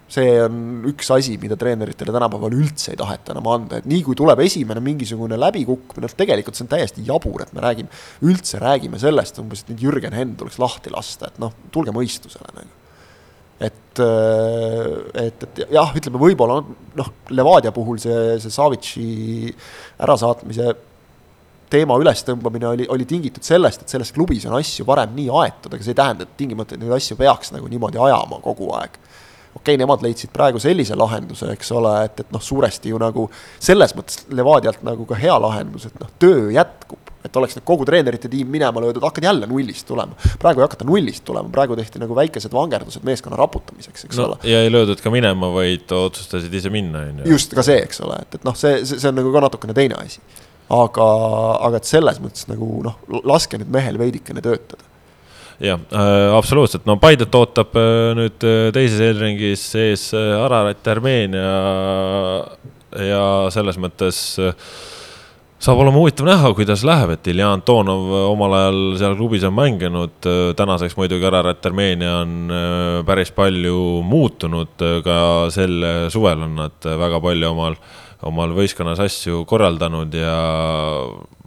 [SPEAKER 3] see on üks asi, mida treeneritele tänapäeval üldse ei taheta enam anda, et nii kui tuleb esimene mingisugune läbikukkumine, noh tegelikult see on täiesti jabur, et me räägime, üldse räägime sellest umbes, et nüüd Jürgen Henn tuleks lahti lasta, et noh, tulge mõistusele nagu et, äh, et, et jah, ütleme võib-olla noh, Levadia puhul see, see Savitši ärasaatmise teema ülestõmbamine oli, oli tingitud sellest, et selles klubis on asju varem nii aetud, aga see ei tähenda, et tingimata neid asju peaks nagu niimoodi ajama kogu aeg. okei okay,, nemad leidsid praegu sellise lahenduse, eks ole, et, et noh, suuresti ju nagu selles mõttes Levadialt nagu ka hea lahendus, et noh, töö jätkub et oleks nüüd kogu treenerite tiim minema löödud, hakkad jälle nullist tulema. praegu ei hakata nullist tulema, praegu tehti nagu väikesed vangerdused meeskonna raputamiseks, eks no, ole.
[SPEAKER 1] ja ei löödud ka minema, vaid otsustasid ise minna, on
[SPEAKER 3] ju. just, ka see, eks ole, et, et noh, see, see, see on nagu ka natukene teine asi aga, aga et selles mõttes nagu noh, laske nüüd mehel veidikene töötada.
[SPEAKER 1] Jah äh,, absoluutselt, no Paidet ootab äh, nüüd äh, teises eelringis ees äh, Ararat, Armeenia ja selles mõttes äh, saab olema huvitav näha, kuidas läheb, et Ilja Antonov omal ajal seal klubis on mänginud, tänaseks muidugi Ararat Armeenia on päris palju muutunud, ka sel suvel on nad väga palju omal omal võistkonnas asju korraldanud ja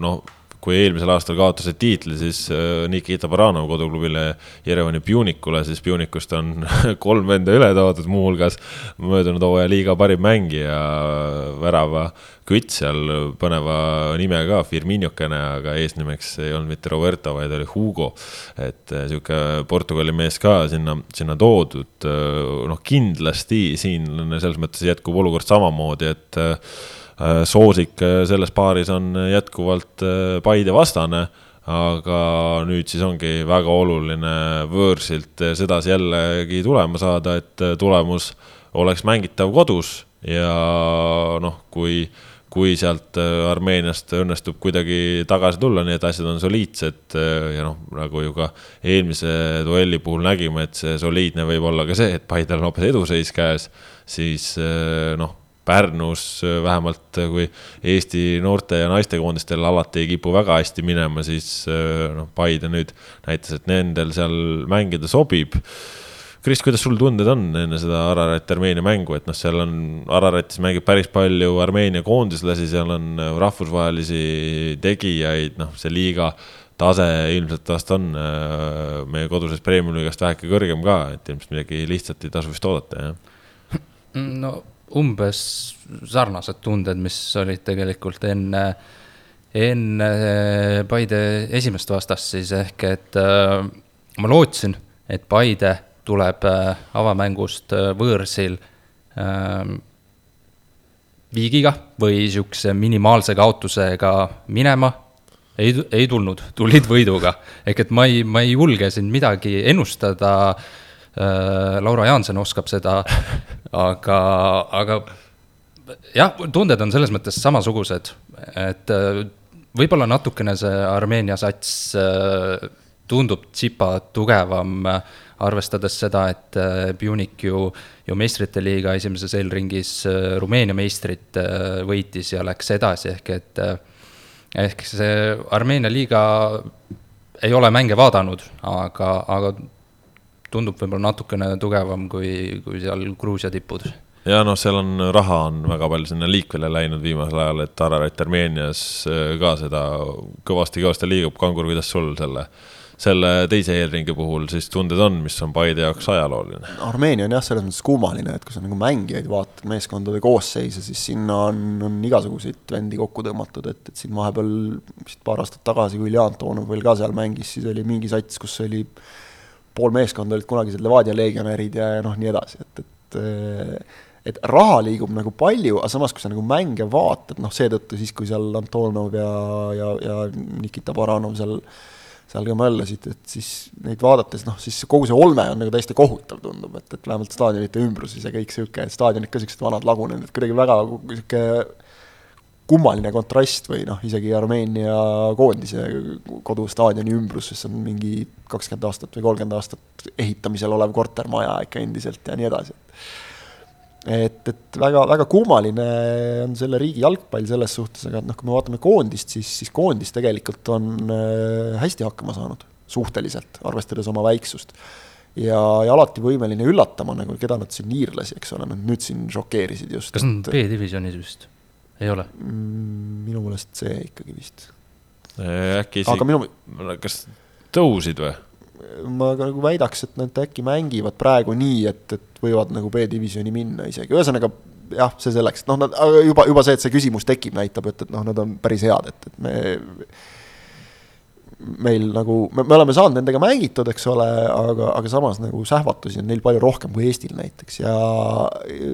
[SPEAKER 1] noh, kui eelmisel aastal kaotasid tiitli, siis äh, Nikita Baranov koduklubile Jerevani Pjunikule, siis Pjunikust on kolm venda üle toodud, muuhulgas möödunud hooaja liiga parim mängija, värava kütt seal põneva nimega, Firminokene, aga eesnimeks ei olnud mitte Roberto, vaid oli Hugo. et äh, sihuke Portugali mees ka sinna, sinna toodud, äh, noh, kindlasti siin selles mõttes jätkub olukord samamoodi, et Äh, soosik äh, selles paaris on jätkuvalt äh, Paide vastane aga nüüd siis ongi väga oluline võõrsilt sedasi jällegi tulema saada, et tulemus oleks mängitav kodus ja noh, kui, kui sealt Armeeniast õnnestub kuidagi tagasi tulla, nii et asjad on soliidsed ja noh, nagu ju ka eelmise duelli puhul nägime, et see soliidne võib olla ka see, et Paidel on hoopis eduseis käes, siis noh Pärnus äh, vähemalt, äh, kui Eesti noorte ja naistekoondistel alati ei kipu väga hästi minema, siis äh, noh, Paide nüüd näitas, et nendel seal mängida sobib. Kris, kuidas sul tunded on enne seda Ararat-Armeenia mängu, et noh, seal on, Araratis mängib päris palju Armeenia koondislasi, seal on rahvusvahelisi tegijaid, noh, see liiga tase ilmselt vast on meie kodusest premium-liigast väheke kõrgem ka, et ilmselt midagi lihtsat ei tasu vist oodata, jah?
[SPEAKER 2] no umbes sarnased tunded, mis olid tegelikult enne, enne Paide esimest vastast siis ehk et äh, ma lootsin, et Paide tuleb äh, avamängust äh, võõrsil ähm, viigiga või niisuguse minimaalse kaotusega minema. ei, ei tulnud, tulid võiduga. ehk et ma ei, ma ei julge siin midagi ennustada äh,. Laura Jaanson oskab seda, aga, aga jah, tunded on selles mõttes samasugused, et äh, võib-olla natukene see Armeenia sats äh, tundub tsipa tugevam, arvestades seda, et Pjunik ju, ju meistrite liiga esimeses eelringis Rumeenia meistrit võitis ja läks edasi, ehk et ehk see Armeenia liiga ei ole mänge vaadanud, aga, aga tundub võib-olla natukene tugevam kui, kui seal Gruusia tipud
[SPEAKER 1] ja noh, seal on raha on väga palju sinna liikvele läinud viimasel ajal, et Ararat Armeenias äh, ka seda kõvasti-kõvasti liigub. Kangur, kuidas sul selle, selle teise eelringi puhul siis tunded on, mis on Paide jaoks ajalooline?
[SPEAKER 3] Armeenia on jah, selles mõttes kummaline, et kui sa nagu mängijaid vaatad, meeskondade koosseise, siis sinna on, on igasuguseid vendi kokku tõmmatud, et, et siin vahepeal vist paar aastat tagasi, kui Ilja Antonov veel ka seal mängis, siis oli mingi sats, kus oli pool meeskonda olid kunagised Levadia legionärid ja, ja noh, nii edasi, et, et et raha liigub nagu palju, aga samas, kui sa nagu mänge vaatad, noh seetõttu siis, kui seal Antonov ja, ja, ja Nikita Baranov seal, seal ka möllasid, et siis neid vaadates noh, siis kogu see olme on nagu täiesti kohutav, tundub, et, et vähemalt staadionite ümbruses ja kõik et staadionid ka siuksed vanad lagunenud, et kuidagi väga sihuke kummaline kontrast või noh, isegi Armeenia koondise kodustaadioni ümbruses on mingi kakskümmend aastat või kolmkümmend aastat ehitamisel olev kortermaja ikka endiselt ja nii edasi et, et väga, väga kummaline on selle riigi jalgpall selles suhtes, aga noh, kui me vaatame koondist, siis, siis koondis tegelikult on äh, hästi hakkama saanud, suhteliselt, arvestades oma väiksust. ja, ja alati võimeline üllatama, nagu keda nad siin, iirlasi, eks ole, nad nüüd siin šokeerisid just.
[SPEAKER 2] kas nad B-divisjonis vist, ei ole
[SPEAKER 3] mm,? minu meelest see ikkagi vist.
[SPEAKER 1] äkki isegi, minu... kas tõusid või?
[SPEAKER 3] ma ka nagu väidaks, et nad äkki mängivad praegu nii, et, et võivad nagu B-divisjoni minna isegi, ühesõnaga jah, see selleks, noh, nad juba, juba see, et see küsimus tekib, näitab, et, et noh, nad on päris head, et, et me meil nagu, me, me oleme saanud nendega mängitud, eks ole, aga, aga samas nagu sähvatusi on neil palju rohkem kui Eestil näiteks ja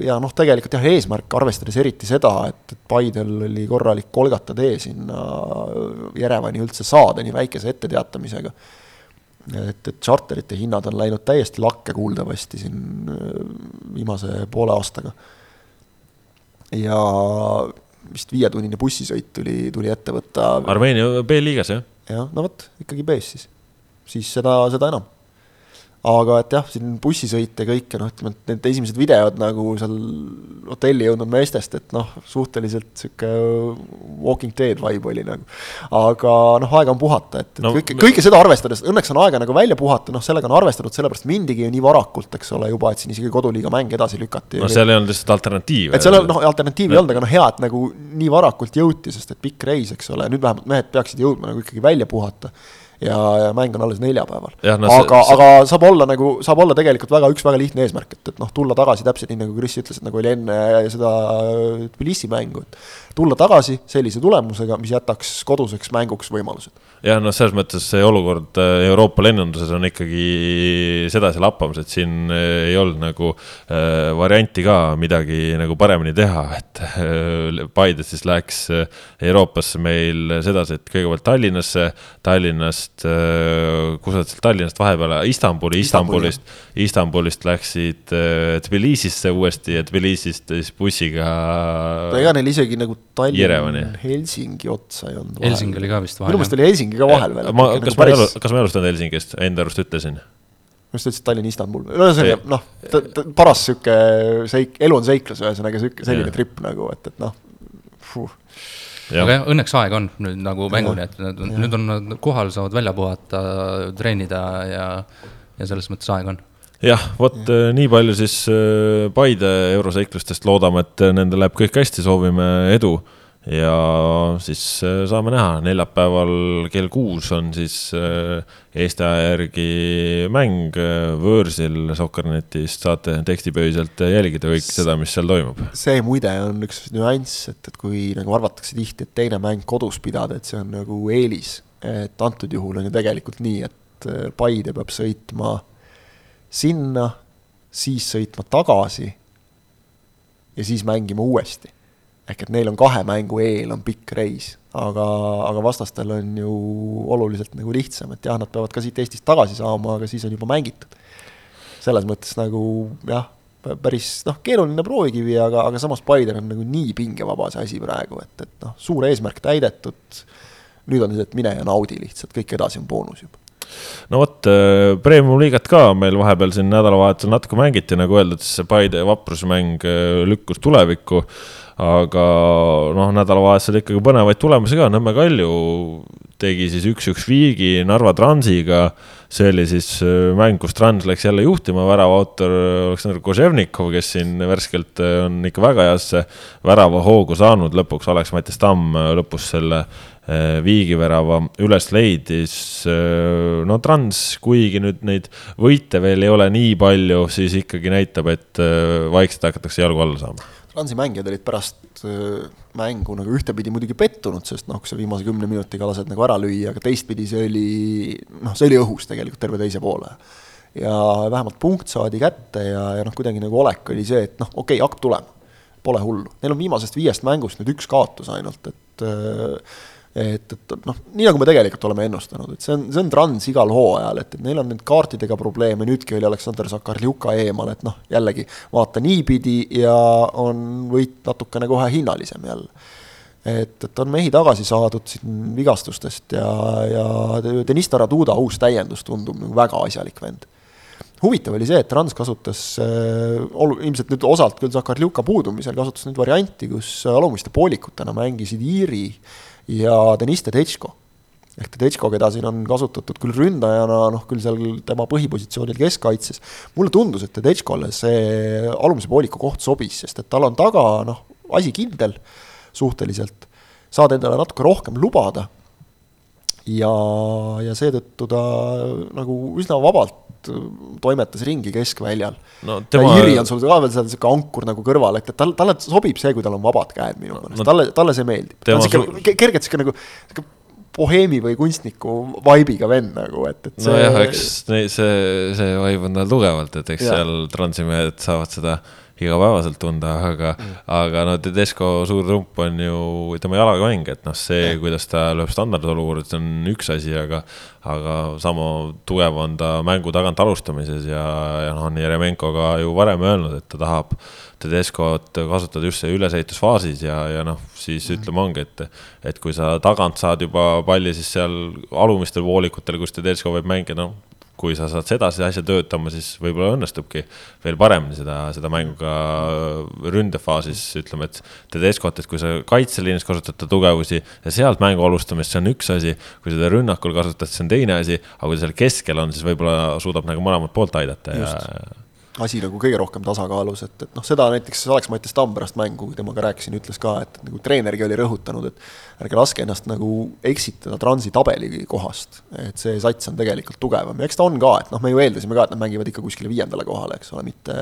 [SPEAKER 3] ja noh, tegelikult jah, eesmärk, arvestades eriti seda, et, et Paidel oli korralik kolgata tee sinna Jerevani üldse saada nii väikese etteteatamisega et, et tšarterite hinnad on läinud täiesti lakke kuuldavasti siin äh, viimase poole aastaga. ja vist viietunnine bussisõit tuli, tuli ette võtta.
[SPEAKER 1] Armeenia B-liigas, jah?
[SPEAKER 3] Jah, no vot, ikkagi B-s siis. siis seda, seda enam aga et jah, siin bussisõit ja kõik ja noh, ütleme, et need esimesed videod nagu seal hotelli jõudnud meestest, et noh, suhteliselt sihuke walking dead vibe oli nagu. aga noh, aega on puhata, et, et no, kõike, kõike seda arvestades, õnneks on aega nagu välja puhata, noh, sellega on arvestatud, sellepärast mindigi ju nii varakult, eks ole, juba, et siin isegi koduliiga mäng edasi lükati.
[SPEAKER 1] no seal ei olnud lihtsalt alternatiivi.
[SPEAKER 3] et seal noh, alternatiivi ei olnud, aga noh, hea, et nagu nii varakult jõuti, sest et pikk reis, eks ole, nüüd vähemalt mehed peaksid jõudma nagu ikkagi välja puhata ja, ja mäng on alles neljapäeval. No, aga, aga saab olla nagu, saab olla tegelikult väga, üks väga lihtne eesmärk, et, et noh, tulla tagasi täpselt nii, nagu Kris ütles, et nagu oli enne seda Tbilisi mängu, et tulla tagasi sellise tulemusega, mis jätaks koduseks mänguks võimalused.
[SPEAKER 1] jah, noh, selles mõttes see olukord äh, Euroopa lennunduses on ikkagi sedasi lappamas, et siin äh, ei olnud nagu äh, varianti ka midagi nagu paremini teha, et äh, Paides siis läks äh, Euroopasse meil sedasi, et kõigepealt Tallinnasse, Tallinnast äh,, kus nad sealt Tallinnast vahepeal, Istanbuli, Istanbulist, Istanbulist läksid äh, Tbilisisse uuesti ja Tbilisist siis bussiga.
[SPEAKER 3] ega neil isegi nagu Tallinn, Helsingi otsa ei olnud.
[SPEAKER 2] Helsingi oli ka vist vahel.
[SPEAKER 3] minu meelest oli Helsingi ka vahel veel.
[SPEAKER 1] ma, kas nagu ma ei, kas ma ei alustanud Helsingist, enda arust ütlesin?
[SPEAKER 3] minu arust ütlesid Tallinn, Istanbul, ühesõnaga noh, paras sihuke seik-, elu on seiklus, ühesõnaga sihuke selline trip nagu, et, et noh.
[SPEAKER 2] Aga jah, õnneks aega on nüüd nagu mänguni, et nad, nüüd on nad kohal, saavad välja puhata, treenida ja, ja selles mõttes aega on.
[SPEAKER 1] Jah, vot ja. Äh, nii palju siis äh, Paide euroseiklustest, loodame, et nendel läheb kõik hästi, soovime edu. Ja siis äh, saame näha, neljapäeval kell kuus on siis Eesti aja järgi mäng võõrsil Soccernetist, saate tekstipõhiselt jälgida kõik seda, mis seal toimub.
[SPEAKER 3] see muide on üks nüanss, et, et kui nagu arvatakse tihti, et teine mäng kodus pidada, et see on nagu eelis, et antud juhul on ju tegelikult nii, et Paide peab sõitma sinna, siis sõitma tagasi ja siis mängima uuesti. Ehk et neil on kahe mängu eel on pikk reis, aga, aga vastastel on ju oluliselt nagu lihtsam, et jah, nad peavad ka siit Eestist tagasi saama, aga siis on juba mängitud. selles mõttes nagu jah, päris noh, keeruline proovikivi, aga, aga samas Paidel on nagu nii pingevaba see asi praegu, et, et noh, suur eesmärk täidetud, nüüd on see, et mine ja naudi lihtsalt, kõik edasi on boonus juba
[SPEAKER 1] no vot, äh, premium-liigat ka meil vahepeal siin nädalavahetusel natuke mängiti, nagu öeldud, siis see Paide vaprusmäng äh, lükkus tulevikku. Aga noh, nädalavahetusel ikkagi põnevaid tulemusi ka, Nõmme Kalju tegi siis üks-üks viigi Narva Transiga. see oli siis äh, mäng, kus Trans läks jälle juhtima, värava autor Aleksandr Koževnikov, kes siin värskelt on ikka väga heasse värava hoogu saanud, lõpuks Alex-Mattias Tamm lõpus selle Äh, viigivärava üles leidis. Äh, no Trans, kuigi nüüd neid võite veel ei ole nii palju, siis ikkagi näitab, et äh, vaikselt hakatakse jalgu alla saama.
[SPEAKER 3] Transi mängijad olid pärast mängu nagu ühtepidi muidugi pettunud, sest noh, kui sa viimase kümne minutiga lased nagu ära lüüa, aga teistpidi see oli, noh, see oli õhus tegelikult terve teise poole. ja vähemalt punkt saadi kätte ja, ja noh, kuidagi nagu olek oli see, et noh, okei okay,, hakkab tulema, pole hullu. Neil on viimasest viiest mängust nüüd üks kaotus ainult, et äh, et, et noh, nii nagu me tegelikult oleme ennustanud, et see on, see on trans igal hooajal, et, et neil on nüüd kaartidega probleeme, nüüdki oli Aleksandr Sakarljuka eemal, et noh, jällegi vaata niipidi ja on võit natukene kohe hinnalisem jälle. et, et on mehi tagasi saadud siin vigastustest ja, ja Deniss Taraduda uus täiendus tundub nagu väga asjalik vend huvitav oli see, et Trans kasutas äh, olu-, ilmselt nüüd osalt küll Sakarljuka puudumisel, kasutas nüüd varianti, kus alumiste poolikutena mängisid Iiri äh, ja Deniss Tedesco. ehk Tedesco, keda siin on kasutatud küll ründajana, noh küll seal tema põhipositsioonil keskkaitses, mulle tundus, et Tedescole see alumise pooliku koht sobis, sest et tal on taga noh, asi kindel suhteliselt, saad endale natuke rohkem lubada. Ja, ja seetõttu ta nagu üsna vabalt toimetas ringi keskväljal no,. Tema... ja Jüri on sul ka veel seal sihuke ankur nagu kõrval, et, et tal, talle sobib see, kui tal on vabad käed minu meelest no,, talle, talle see meeldib. ta on sihuke kergelt sihuke nagu, sihuke boheemi või kunstniku vibe'iga vend nagu, et, et
[SPEAKER 1] see. nojah, eks see, see vibe on tal tugevalt, et eks ja. seal transimehed saavad seda igapäevaselt tunda, aga mm., aga no Tedesco suur trump on ju tema jalamäng, et noh, see, kuidas ta lööb standardolukorras, see on üks asi, aga, aga sama tugev on ta mängu tagant alustamises ja, ja noh, on Jeremenko ka ju varem öelnud, et ta tahab Tedescot kasutada just see ülesehitusfaasis ja, ja noh, siis mm. ütleme ongi, et, et kui sa tagant saad juba palli, siis seal alumistel voolikutel, kus Tedesco võib mängida, noh kui sa saad sedasi asja töötama, siis võib-olla õnnestubki veel paremini seda, seda mängu ka ründefaasis, ütleme, et Tedescot, et kui sa kaitseliinis kasutad ta tugevusi ja sealt mängu alustamist, see on üks asi. kui seda rünnakul kasutad, see on teine asi, aga kui ta seal keskel on, siis võib-olla suudab nagu mõlemat poolt aidata Just. ja
[SPEAKER 3] asi nagu kõige rohkem tasakaalus, et, et noh, seda näiteks Alex-Mattias Tamm pärast mängu, kui temaga rääkisin, ütles ka, et nagu treenergi oli rõhutanud, et ärge laske ennast nagu eksitada transi tabeli kohast. et see sats on tegelikult tugevam ja eks ta on ka, et noh, me ju eeldasime ka, et nad mängivad ikka kuskile viiendale kohale, eks ole, mitte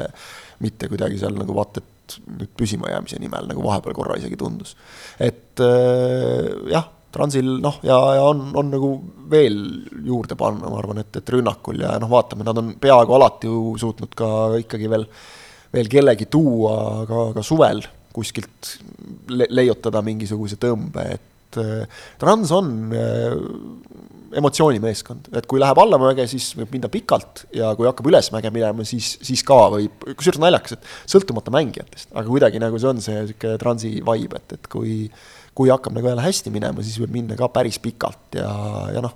[SPEAKER 3] mitte kuidagi seal nagu vaata et nüüd püsimajäämise nimel, nagu vahepeal korra isegi tundus. et äh, jah Transil noh, ja, ja on, on nagu veel juurde panna, ma arvan, et, et rünnakul ja noh, vaatame, nad on peaaegu alati ju suutnud ka ikkagi veel, veel kellegi tuua ka, ka suvel kuskilt le leiutada mingisuguse tõmbe, et äh, Trans on äh, emotsioonimeeskond, et kui läheb allamäge, siis võib minna pikalt ja kui hakkab ülesmäge minema, siis, siis ka võib, kusjuures naljakas, et sõltumata mängijatest, aga kuidagi nagu see on see niisugune transi vibe, et, et kui kui hakkab nagu jälle hästi minema, siis võib minna ka päris pikalt ja, ja noh,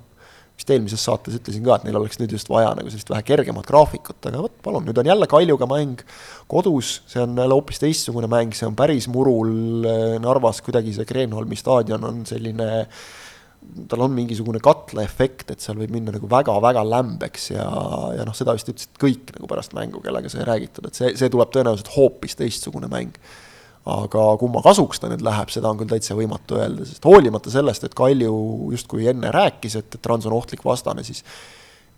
[SPEAKER 3] vist eelmises saates ütlesin ka, et neil oleks nüüd just vaja nagu sellist vähe kergemat graafikut, aga vot palun, nüüd on jälle Kaljuga mäng kodus, see on jälle hoopis teistsugune mäng, see on päris murul Narvas, kuidagi see Kreenholmi staadion on selline tal on mingisugune katlaefekt, et seal võib minna nagu väga-väga lämbeks ja, ja noh, seda vist ütlesid kõik nagu pärast mängu, kellega sai räägitud, et see, see tuleb tõenäoliselt hoopis teistsugune mäng aga kumma kasuks ta nüüd läheb, seda on küll täitsa võimatu öelda, sest hoolimata sellest, et Kalju justkui enne rääkis, et, et Trans on ohtlik vastane, siis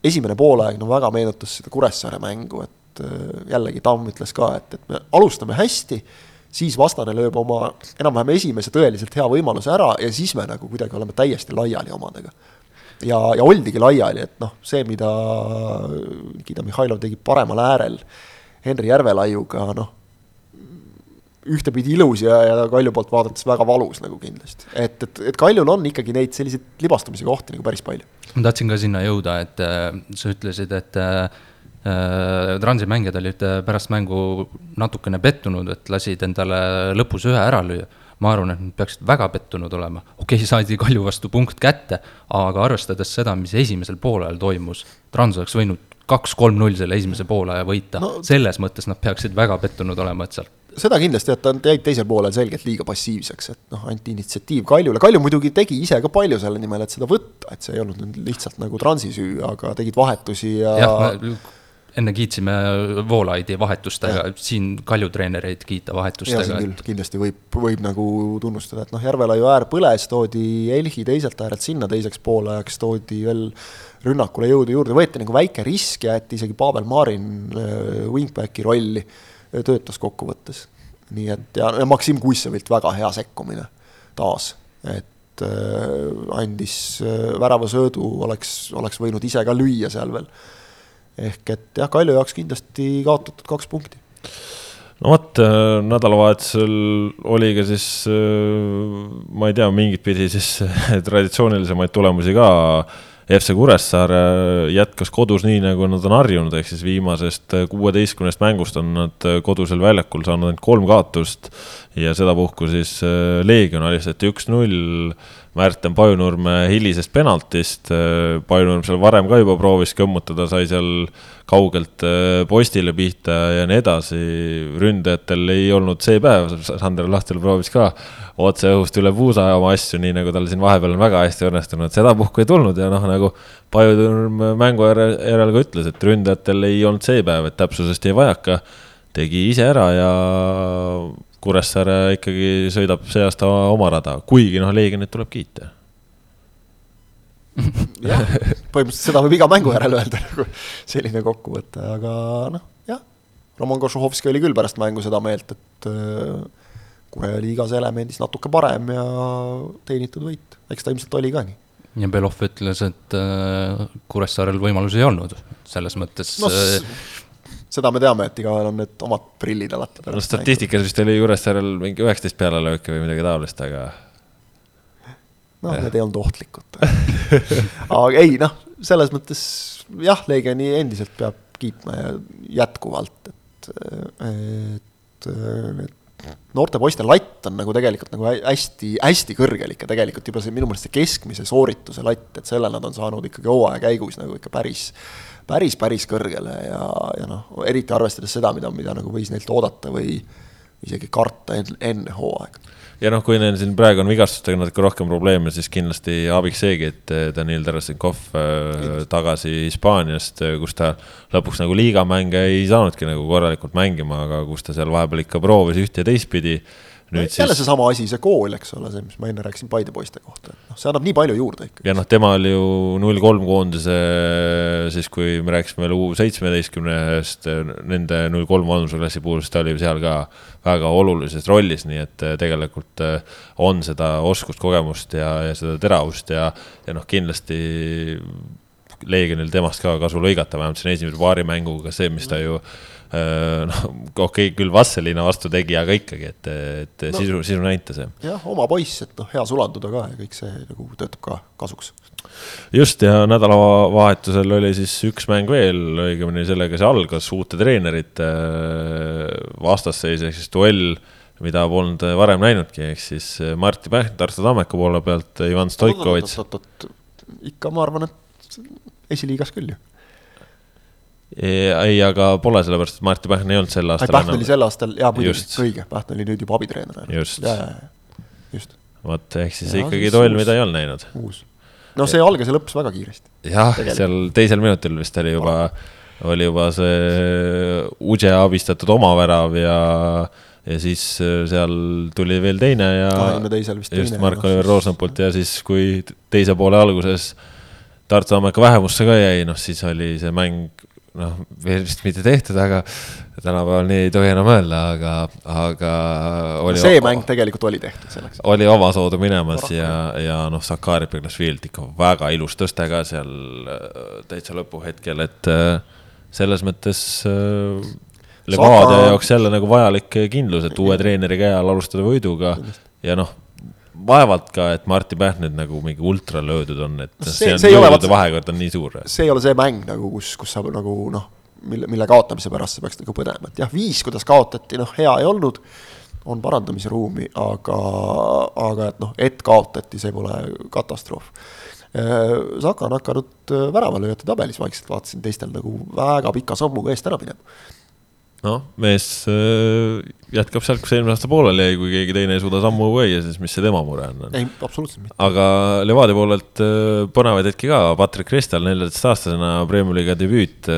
[SPEAKER 3] esimene poolaeg no väga meenutas seda Kuressaare mängu, et äh, jällegi Tamm ütles ka, et, et me alustame hästi, siis vastane lööb oma enam-vähem esimese tõeliselt hea võimaluse ära ja siis me nagu kuidagi oleme täiesti laiali omadega. ja, ja oldigi laiali, et noh, see, mida Nikita Mihhailov tegi paremal äärel Henri Järvelaiuga, noh ühtepidi ilus ja, ja Kalju poolt vaadates väga valus nagu kindlasti. et, et, et Kaljul on ikkagi neid selliseid libastumise kohti nagu päris palju.
[SPEAKER 2] ma tahtsin ka sinna jõuda, et äh, sa ütlesid, et äh, äh Transi mängijad olid äh, pärast mängu natukene pettunud, et lasid endale lõpus ühe ära lüüa ma arvan, et nad peaksid väga pettunud olema. okei okay,, saadi Kalju vastu punkt kätte, aga arvestades seda, mis esimesel poolajal toimus, Trans oleks võinud kaks-kolm-null selle esimese poolaja võita no,, selles mõttes nad peaksid väga pettunud olema, et sealt
[SPEAKER 3] seda kindlasti, et nad jäid teisel poolel selgelt liiga passiivseks, et noh, anti initsiatiiv Kaljule, Kalju muidugi tegi ise ka palju selle nimel, et seda võtta, et see ei olnud nüüd lihtsalt nagu transi süü, aga tegid vahetusi ja
[SPEAKER 2] jah, enne kiitsime Voolaidi vahetustega, siin Kalju treenereid kiita vahetustega.
[SPEAKER 3] küll, kindlasti võib, võib nagu tunnustada, et noh, Järvelaiu äär põles, toodi Elhi teiselt äärelt sinna teiseks poolajaks, toodi veel rünnakule jõudu juurde, võeti nagu väike risk, jäeti isegi Pavel Marin äh, wingbacki rolli, töötas kokkuvõttes. nii et ja, ja Maksim Kuissevilt väga hea sekkumine taas, et äh, andis äh, väravasöödu, oleks, oleks võinud ise ka lüüa seal veel. ehk et jah, Kalju jaoks kindlasti kaotatud kaks punkti
[SPEAKER 1] no vot, äh, nädalavahetusel oli ka siis, ma ei tea, mingit pidi siis traditsioonilisemaid tulemusi ka FC Kuressaare jätkas kodus nii, nagu nad on harjunud, ehk siis viimasest kuueteistkümnest mängust on nad kodusel väljakul saanud ainult kolm kaotust ja sedapuhku siis äh, Leegion alistati üks-null Märten Pajunurme hilisest penaltist. Pajunurm seal varem ka juba proovis kõmmutada, sai seal kaugelt äh, postile pihta ja nii edasi. ründajatel ei olnud see päev, Sander Lahtel proovis ka otse õhust üle puusa oma asju, nii nagu tal siin vahepeal on väga hästi õnnestunud, sedapuhku ei tulnud ja noh, nagu Pajunurm mängu järel ka ütles, et ründajatel ei olnud see päev, et täpsusest jäi vajaka. tegi ise ära ja Kuressaare ikkagi sõidab see aasta oma rada, kuigi noh, Leegionit tuleb kiita
[SPEAKER 3] jah, põhimõtteliselt seda võib iga mängu järel öelda nagu selline kokkuvõte, aga noh, jah. Roman Košuhovski oli küll pärast mängu seda meelt, et äh, Kure oli igas elemendis natuke parem ja teenitud võit, eks ta ilmselt oli ka nii.
[SPEAKER 2] ja Belov ütles, et äh, Kuressaarel võimalusi ei olnud, selles mõttes no,
[SPEAKER 3] äh, seda me teame, et igaühel on need omad prillid alati.
[SPEAKER 1] no statistikas vist oli Kuressaarel mingi üheksateist pealelööki või midagi taolist, aga.
[SPEAKER 3] noh, need ei olnud ohtlikud aga ei noh, selles mõttes jah, Leegioni endiselt peab kiitma ja jätkuvalt, et, et need noorte poiste latt on nagu tegelikult nagu hästi, hästi kõrgel ikka tegelikult juba see minu meelest see keskmise soorituse latt, et selle nad on saanud ikkagi hooaja käigus nagu ikka päris, päris, päris kõrgele ja, ja noh, eriti arvestades seda, mida, mida nagu võis neilt oodata või isegi karta enne hooaega.
[SPEAKER 1] Ja noh, kui neil siin praegu on vigastustega natuke rohkem probleeme, siis kindlasti abiks seegi, et eh, Danil Tarasenkov äh, tagasi Hispaaniast, eh, kus ta lõpuks nagu liigamänge ei saanudki nagu korralikult mängima, aga kus ta seal vahepeal ikka proovis üht ja teistpidi
[SPEAKER 3] nüüd no, jälle siis... seesama asi, see kool, eks ole, see, mis ma enne rääkisin Paide poiste kohta, et noh, see annab nii palju juurde ikkagi.
[SPEAKER 1] ja noh, tema oli ju null kolm koondise, siis kui me rääkisime veel U seitsmeteistkümnest, nende null kolm vanuseklassi puhul, siis ta oli seal ka väga olulises rollis, nii et eh, tegelikult eh, on seda oskust, kogemust ja, ja seda teravust ja, ja noh, kindlasti Leegionil temast ka kasu lõigata, vähemalt siin esimese paari mänguga, see, mis ta ju mm noh, okei okay,, küll Vasselina vastu tegi, aga ikkagi, et, et no, sisu, sisu näitas.
[SPEAKER 3] jah, oma poiss, et noh, hea sulanduda ka ja kõik see nagu töötab ka kasuks.
[SPEAKER 1] just, ja nädalavahetusel oli siis üks mäng veel, õigemini sellega see algas, uute treenerite äh, vastasseis ehk siis duell mida polnud varem näinudki, ehk siis Martti Pähn Tartu Tammeka poole pealt, Ivan Stoikovitš.
[SPEAKER 3] ikka ma arvan, et esiliigas küll ju
[SPEAKER 1] ei, aga pole, sellepärast et Martti Pähn ei olnud sel aastal.
[SPEAKER 3] Pähn oli sel aastal, jaa muidugi, õige, Pähn oli nüüd juba abitreener.
[SPEAKER 1] just. just. vot, ehk siis ja, ikkagi toll, mida ei olnud näinud.
[SPEAKER 3] uus. no see algas ja lõppes väga kiiresti.
[SPEAKER 1] jah, seal teisel minutil vist oli juba, oli juba see Udže abistatud omavärav ja ja siis äh, seal tuli veel teine ja just Marko-Oliver Roosnapolt ja siis, kui teise poole alguses Tartu Tammeka vähemusse ka jäi, noh siis oli see mäng noh, vist mitte tehtud, aga tänapäeval nii ei tohi enam öelda, aga, aga
[SPEAKER 3] oli see mäng tegelikult oli tehtud selleks.
[SPEAKER 1] oli omasoodu minemas Korraku. ja, ja noh, Sakari Peglasvilt ikka väga ilus tõste ka seal äh, täitsa lõpuhetkel, et äh, selles mõttes äh, Levadia jaoks jälle nagu vajalik kindlus, et uue treeneri käe all alustada võiduga ja noh, vaevalt ka, et Martti Pähnet nagu mingi ultra löödud on, et
[SPEAKER 3] No
[SPEAKER 1] see,
[SPEAKER 3] see-
[SPEAKER 1] see
[SPEAKER 3] vaata-
[SPEAKER 1] vahekord on nii suur.
[SPEAKER 3] see ei ole see mäng nagu, kus, kus sa nagu noh, mille, mille kaotamise pärast sa peaks nagu põdema, et jah, viis, kuidas kaotati, noh, hea ei olnud, on parandamise ruumi, aga, aga et noh, et kaotati, see pole katastroof. Saka on hakanud äh, väravalööjate tabelis vaikselt, vaatasin teistel nagu väga pika sammuga eest ära minema.
[SPEAKER 1] noh, mees äh, jätkab sealt, kus eelmine aasta pooleli jäi, kui keegi teine ei suuda sammu võia, siis mis see tema mure on?
[SPEAKER 3] ei, absoluutselt mitte.
[SPEAKER 1] aga Levadia poolelt äh, põnevaid hetki ka, Patrick Kristal neljateistaastasena Premiumi liiga debüüt.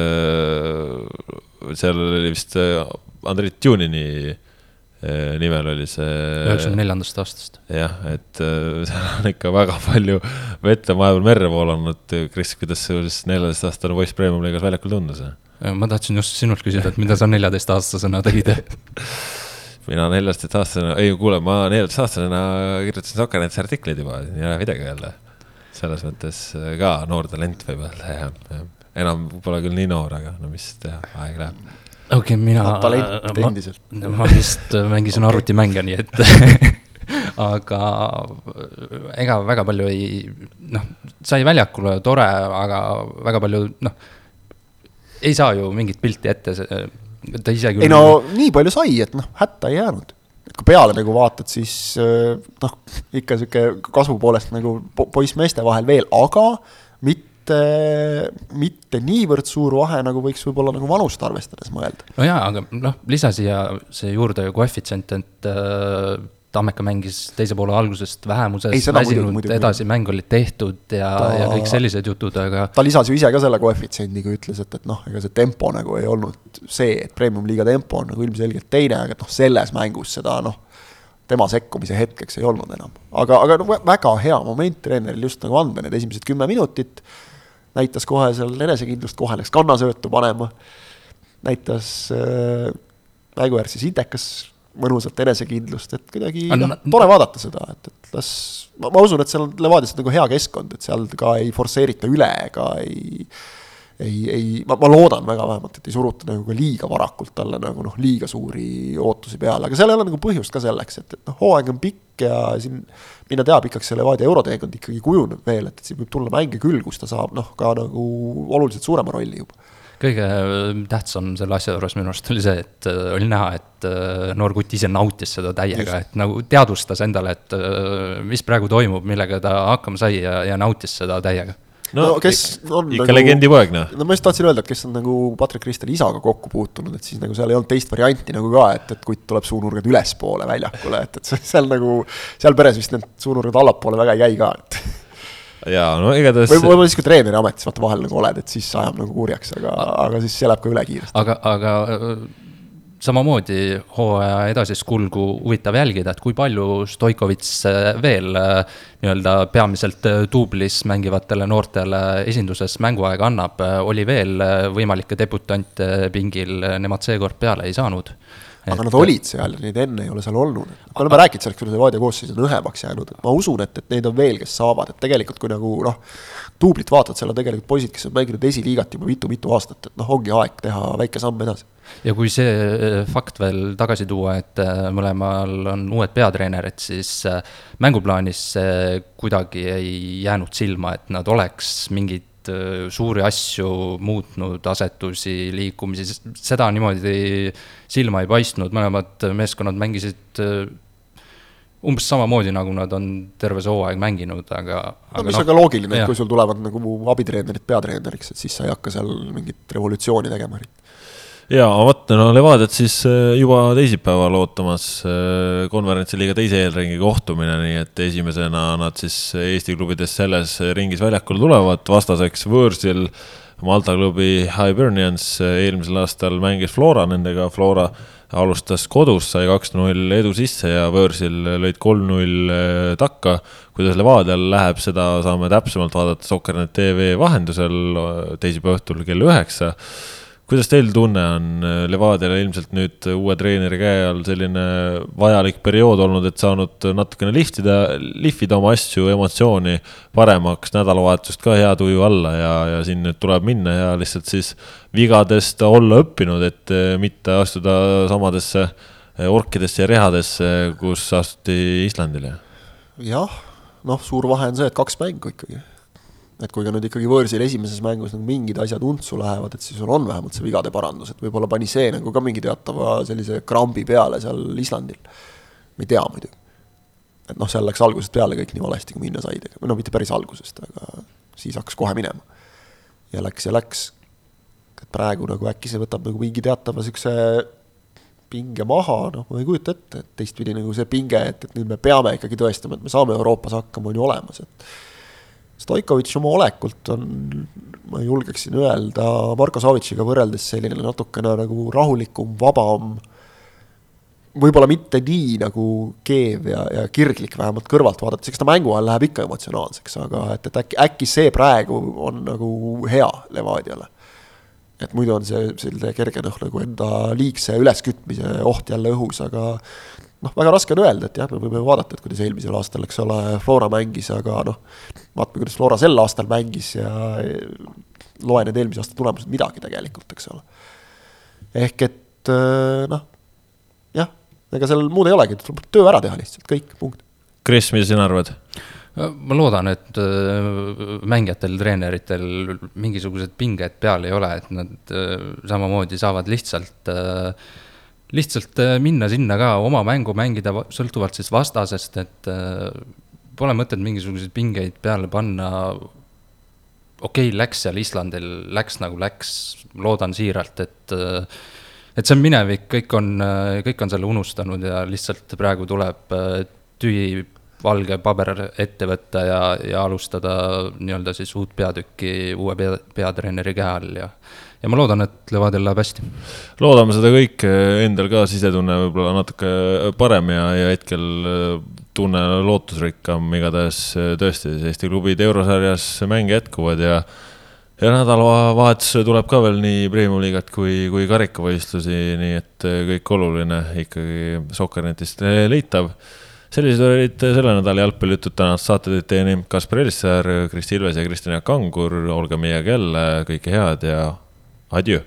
[SPEAKER 1] seal oli vist äh, Andrei Tjunini äh, nimel oli see.
[SPEAKER 2] üheksakümne neljandast aastast.
[SPEAKER 1] jah, et äh, seal on ikka väga palju vett on vahepeal merre voolanud. Kris, kuidas sul siis neljateistaastane poiss Premiumi liigas väljakul tundus?
[SPEAKER 2] Ma tahtsin just sinult küsida, et mida sa neljateistaastasena tegid?
[SPEAKER 1] mina neljateistaastasena, ei kuule, ma neljateistaastasena kirjutasin Sokkernetsi artikleid juba, ei ole midagi öelda. selles mõttes äh, ka noor talent võib öelda, jah, jah. enam pole küll nii noor, aga no mis teha, aeg läheb.
[SPEAKER 2] okei okay,, mina.
[SPEAKER 3] talent endiselt.
[SPEAKER 2] ma vist mängisin arvutimänge, nii et aga ega väga palju ei, noh, sai väljakule, tore, aga väga palju, noh, ei saa ju mingit pilti ette, ta ise küll.
[SPEAKER 3] ei no nii palju sai, et noh, hätta ei jäänud. et kui peale nagu vaatad, siis äh, noh, ikka sihuke kasvu poolest nagu po- poiss-meeste vahel veel, aga mitte, mitte niivõrd suur vahe, nagu võiks võib-olla nagu vanust arvestades mõelda.
[SPEAKER 2] no jaa, aga noh, lisa siia see juurde ju koefitsient, et äh, Tammeka mängis teise poole algusest vähemuses väsinud, edasi mäng oli tehtud ja
[SPEAKER 3] Ta-
[SPEAKER 2] ja kõik sellised jutud, aga
[SPEAKER 3] ta lisas ju ise ka selle koefitsiendiga, ütles, et, et noh, ega see tempo nagu ei olnud see, et premium-liiga tempo on nagu ilmselgelt teine, aga et noh, selles mängus seda noh, tema sekkumise hetkeks ei olnud enam. aga, aga no väga hea moment treeneril just nagu anda need esimesed kümme minutit, näitas kohe seal enesekindlust, kohe läks kannasöötu panema, näitas äh, mänguäärses intekas mõnusat enesekindlust, et kuidagi noh
[SPEAKER 2] na-,
[SPEAKER 3] tore vaadata seda, et, et las, ma, usun, et seal on Levadias nagu hea keskkond, et seal ka ei forsseerita üle ega ei ei, ei, ma, ma loodan väga vähemalt, et ei suruta nagu ka liiga varakult talle nagu noh, liiga suuri ootusi peale, aga seal ei ole nagu põhjust ka selleks, et, et noh, hooaeg on pikk ja siin mine tea, pikaks see Levadia euroteekond ikkagi kujuneb veel, et, et siin võib tulla mänge küll, kus ta saab noh, ka nagu oluliselt suurema rolli juba.
[SPEAKER 2] Kõige tähtsam selle asja juures minu arust oli see, et äh, oli näha, et äh, noor kutt ise nautis seda täiega, et nagu teadvustas endale, et äh, mis praegu toimub, millega ta hakkama sai ja, ja nautis seda täiega.
[SPEAKER 3] no kes on
[SPEAKER 1] ikka nagu... legendi poeg, noh.
[SPEAKER 3] no ma just tahtsin öelda, et kes on nagu Patrick Kristeli isaga kokku puutunud, et siis nagu seal ei olnud teist varianti nagu ka, et, et kutt tuleb suunurgad ülespoole väljakule, et, et seal nagu, seal peres vist need suunurgad allapoole väga ei käi ka, et
[SPEAKER 1] jaa, no igatahes
[SPEAKER 3] või võib-olla siis, kui treeneri ametis vaata vahel nagu oled, et siis ajab nagu kurjaks, aga, aga siis see läheb ka üle kiiresti.
[SPEAKER 2] aga, aga äh, samamoodi hooaja edasist kulgu huvitav jälgida, et kui palju Stoikovits äh, veel äh, nii-öelda peamiselt duublis mängivatele noortele esinduses mänguaega annab, oli veel võimalikke debutante pingil, nemad seekord peale ei saanud.
[SPEAKER 3] Aga nad olid seal ja neid enne ei ole seal olnud. me oleme rääkinud sellest, kuidas Levadia koosseis on õhemaks jäänud, et ma usun, et, et neid on veel, kes saavad, et tegelikult kui nagu noh, duublit vaatad, seal on tegelikult poisid, kes on mänginud esiliigat juba mitu-mitu aastat, et noh, ongi aeg teha väike samm edasi.
[SPEAKER 2] ja kui see äh, fakt veel tagasi tuua, et äh, mõlemal on uued peatreenerid, siis äh, mänguplaanis kuidagi ei jäänud silma, et nad oleks mingeid äh, suuri asju muutnud, asetusi, liikumisi, seda niimoodi silma ei paistnud, mõlemad meeskonnad mängisid äh, umbes samamoodi, nagu nad on terve see hooaeg mänginud, aga
[SPEAKER 3] no
[SPEAKER 2] aga
[SPEAKER 3] mis
[SPEAKER 2] noh,
[SPEAKER 3] on ka loogiline, et kui sul tulevad nagu abitreenerid peatreeneriks, et siis sa ei hakka seal mingit revolutsiooni tegema.
[SPEAKER 1] jaa, vot no Levadiat siis äh, juba teisipäeval ootamas äh, konverentsi liiga teise eelringi kohtumine, nii et esimesena nad siis Eesti klubides selles ringis väljakule tulevad, vastaseks võõrsil Malta klubi Hibernians eelmisel aastal mängis Flora nendega, Flora alustas kodus, sai kaks-null edu sisse ja võõrsil lõid kolm-null takka. kuidas Levadial läheb, seda saame täpsemalt vaadata Soccernet tv vahendusel teisipäeva õhtul kell üheksa kuidas teil tunne on, Levadiale ilmselt nüüd uue treeneri käe all selline vajalik periood olnud, et saanud natukene lihtida, lihvida oma asju, emotsiooni paremaks, nädalavahetust ka hea tuju alla ja, ja siin nüüd tuleb minna ja lihtsalt siis vigadest olla õppinud, et mitte astuda samadesse orkidesse ja rehadesse, kus astuti Islandile.
[SPEAKER 3] jah, noh, suur vahe on see, et kaks mängu ikkagi et kui ka nüüd ikkagi võõrsil esimeses mängus nagu mingid asjad untsu lähevad, et siis sul on vähemalt see vigade parandus, et võib-olla pani see nagu ka mingi teatava sellise krambi peale seal Islandil. me ei tea muidugi. et noh, seal läks algusest peale kõik nii valesti, kui minna said, või no mitte päris algusest, aga siis hakkas kohe minema. ja läks ja läks. et praegu nagu äkki see võtab nagu mingi teatava siukse pinge maha, noh, ma ei kujuta ette, et teistpidi nagu see pinge, et, et nüüd me peame ikkagi tõestama, et me saame Euroopas hakkama, on ju olemas, et Stoikovitš oma olekult on, ma julgeksin öelda, Marko Savitšiga võrreldes selline natukene nagu rahulikum, vabam, võib-olla mitte nii nagu keev ja, ja kirglik, vähemalt kõrvalt vaadates, eks ta mängu ajal läheb ikka emotsionaalseks, aga et, et äkki, äkki see praegu on nagu hea Levadiale. et muidu on see selline kerge noh, nagu enda liigse üleskütmise oht jälle õhus, aga noh, väga raske on öelda, et jah, me võime vaadata, et kuidas eelmisel aastal, eks ole, Flora mängis, aga noh, vaatame, kuidas Flora sel aastal mängis ja loe need eelmise aasta tulemused midagi tegelikult, eks ole. ehk et äh, noh, jah, ega seal muud ei olegi, tuleb töö ära teha lihtsalt, kõik, punkt.
[SPEAKER 1] Kris, mida sina arvad?
[SPEAKER 2] ma loodan, et äh, mängijatel, treeneritel mingisugused pinged peal ei ole, et nad äh, samamoodi saavad lihtsalt äh, lihtsalt äh, minna sinna ka oma mängu mängida sõltuvalt siis vastasest, et äh, pole mõtet mingisuguseid pingeid peale panna. okei okay,, läks seal Islandil, läks nagu läks, loodan siiralt, et, äh, et see on minevik, kõik on, kõik on selle unustanud ja lihtsalt praegu tuleb tühi valge paber ette võtta ja, ja alustada nii-öelda siis uut peatükki uue pea, peatreeneri käe all ja ja ma loodan, et Levadial läheb hästi.
[SPEAKER 1] loodame seda kõike, endal ka sisetunne võib-olla natuke parem ja, ja hetkel äh, tunne lootusrikkam, igatahes tõesti, Eesti klubid eurosarjas mänge jätkuvad ja ja nädalavahetusele tuleb ka veel nii Premium-liigat kui, kui karikavõistlusi, nii et kõik oluline ikkagi Sokkernetist leitav. sellised olid selle nädala jalgpallijutud, tänast saate tõid teieni Kaspar Elissaar, Kristi Ilves ja Kristjan Jaak Kangur, olge meiega jälle, kõike head ja Adieu.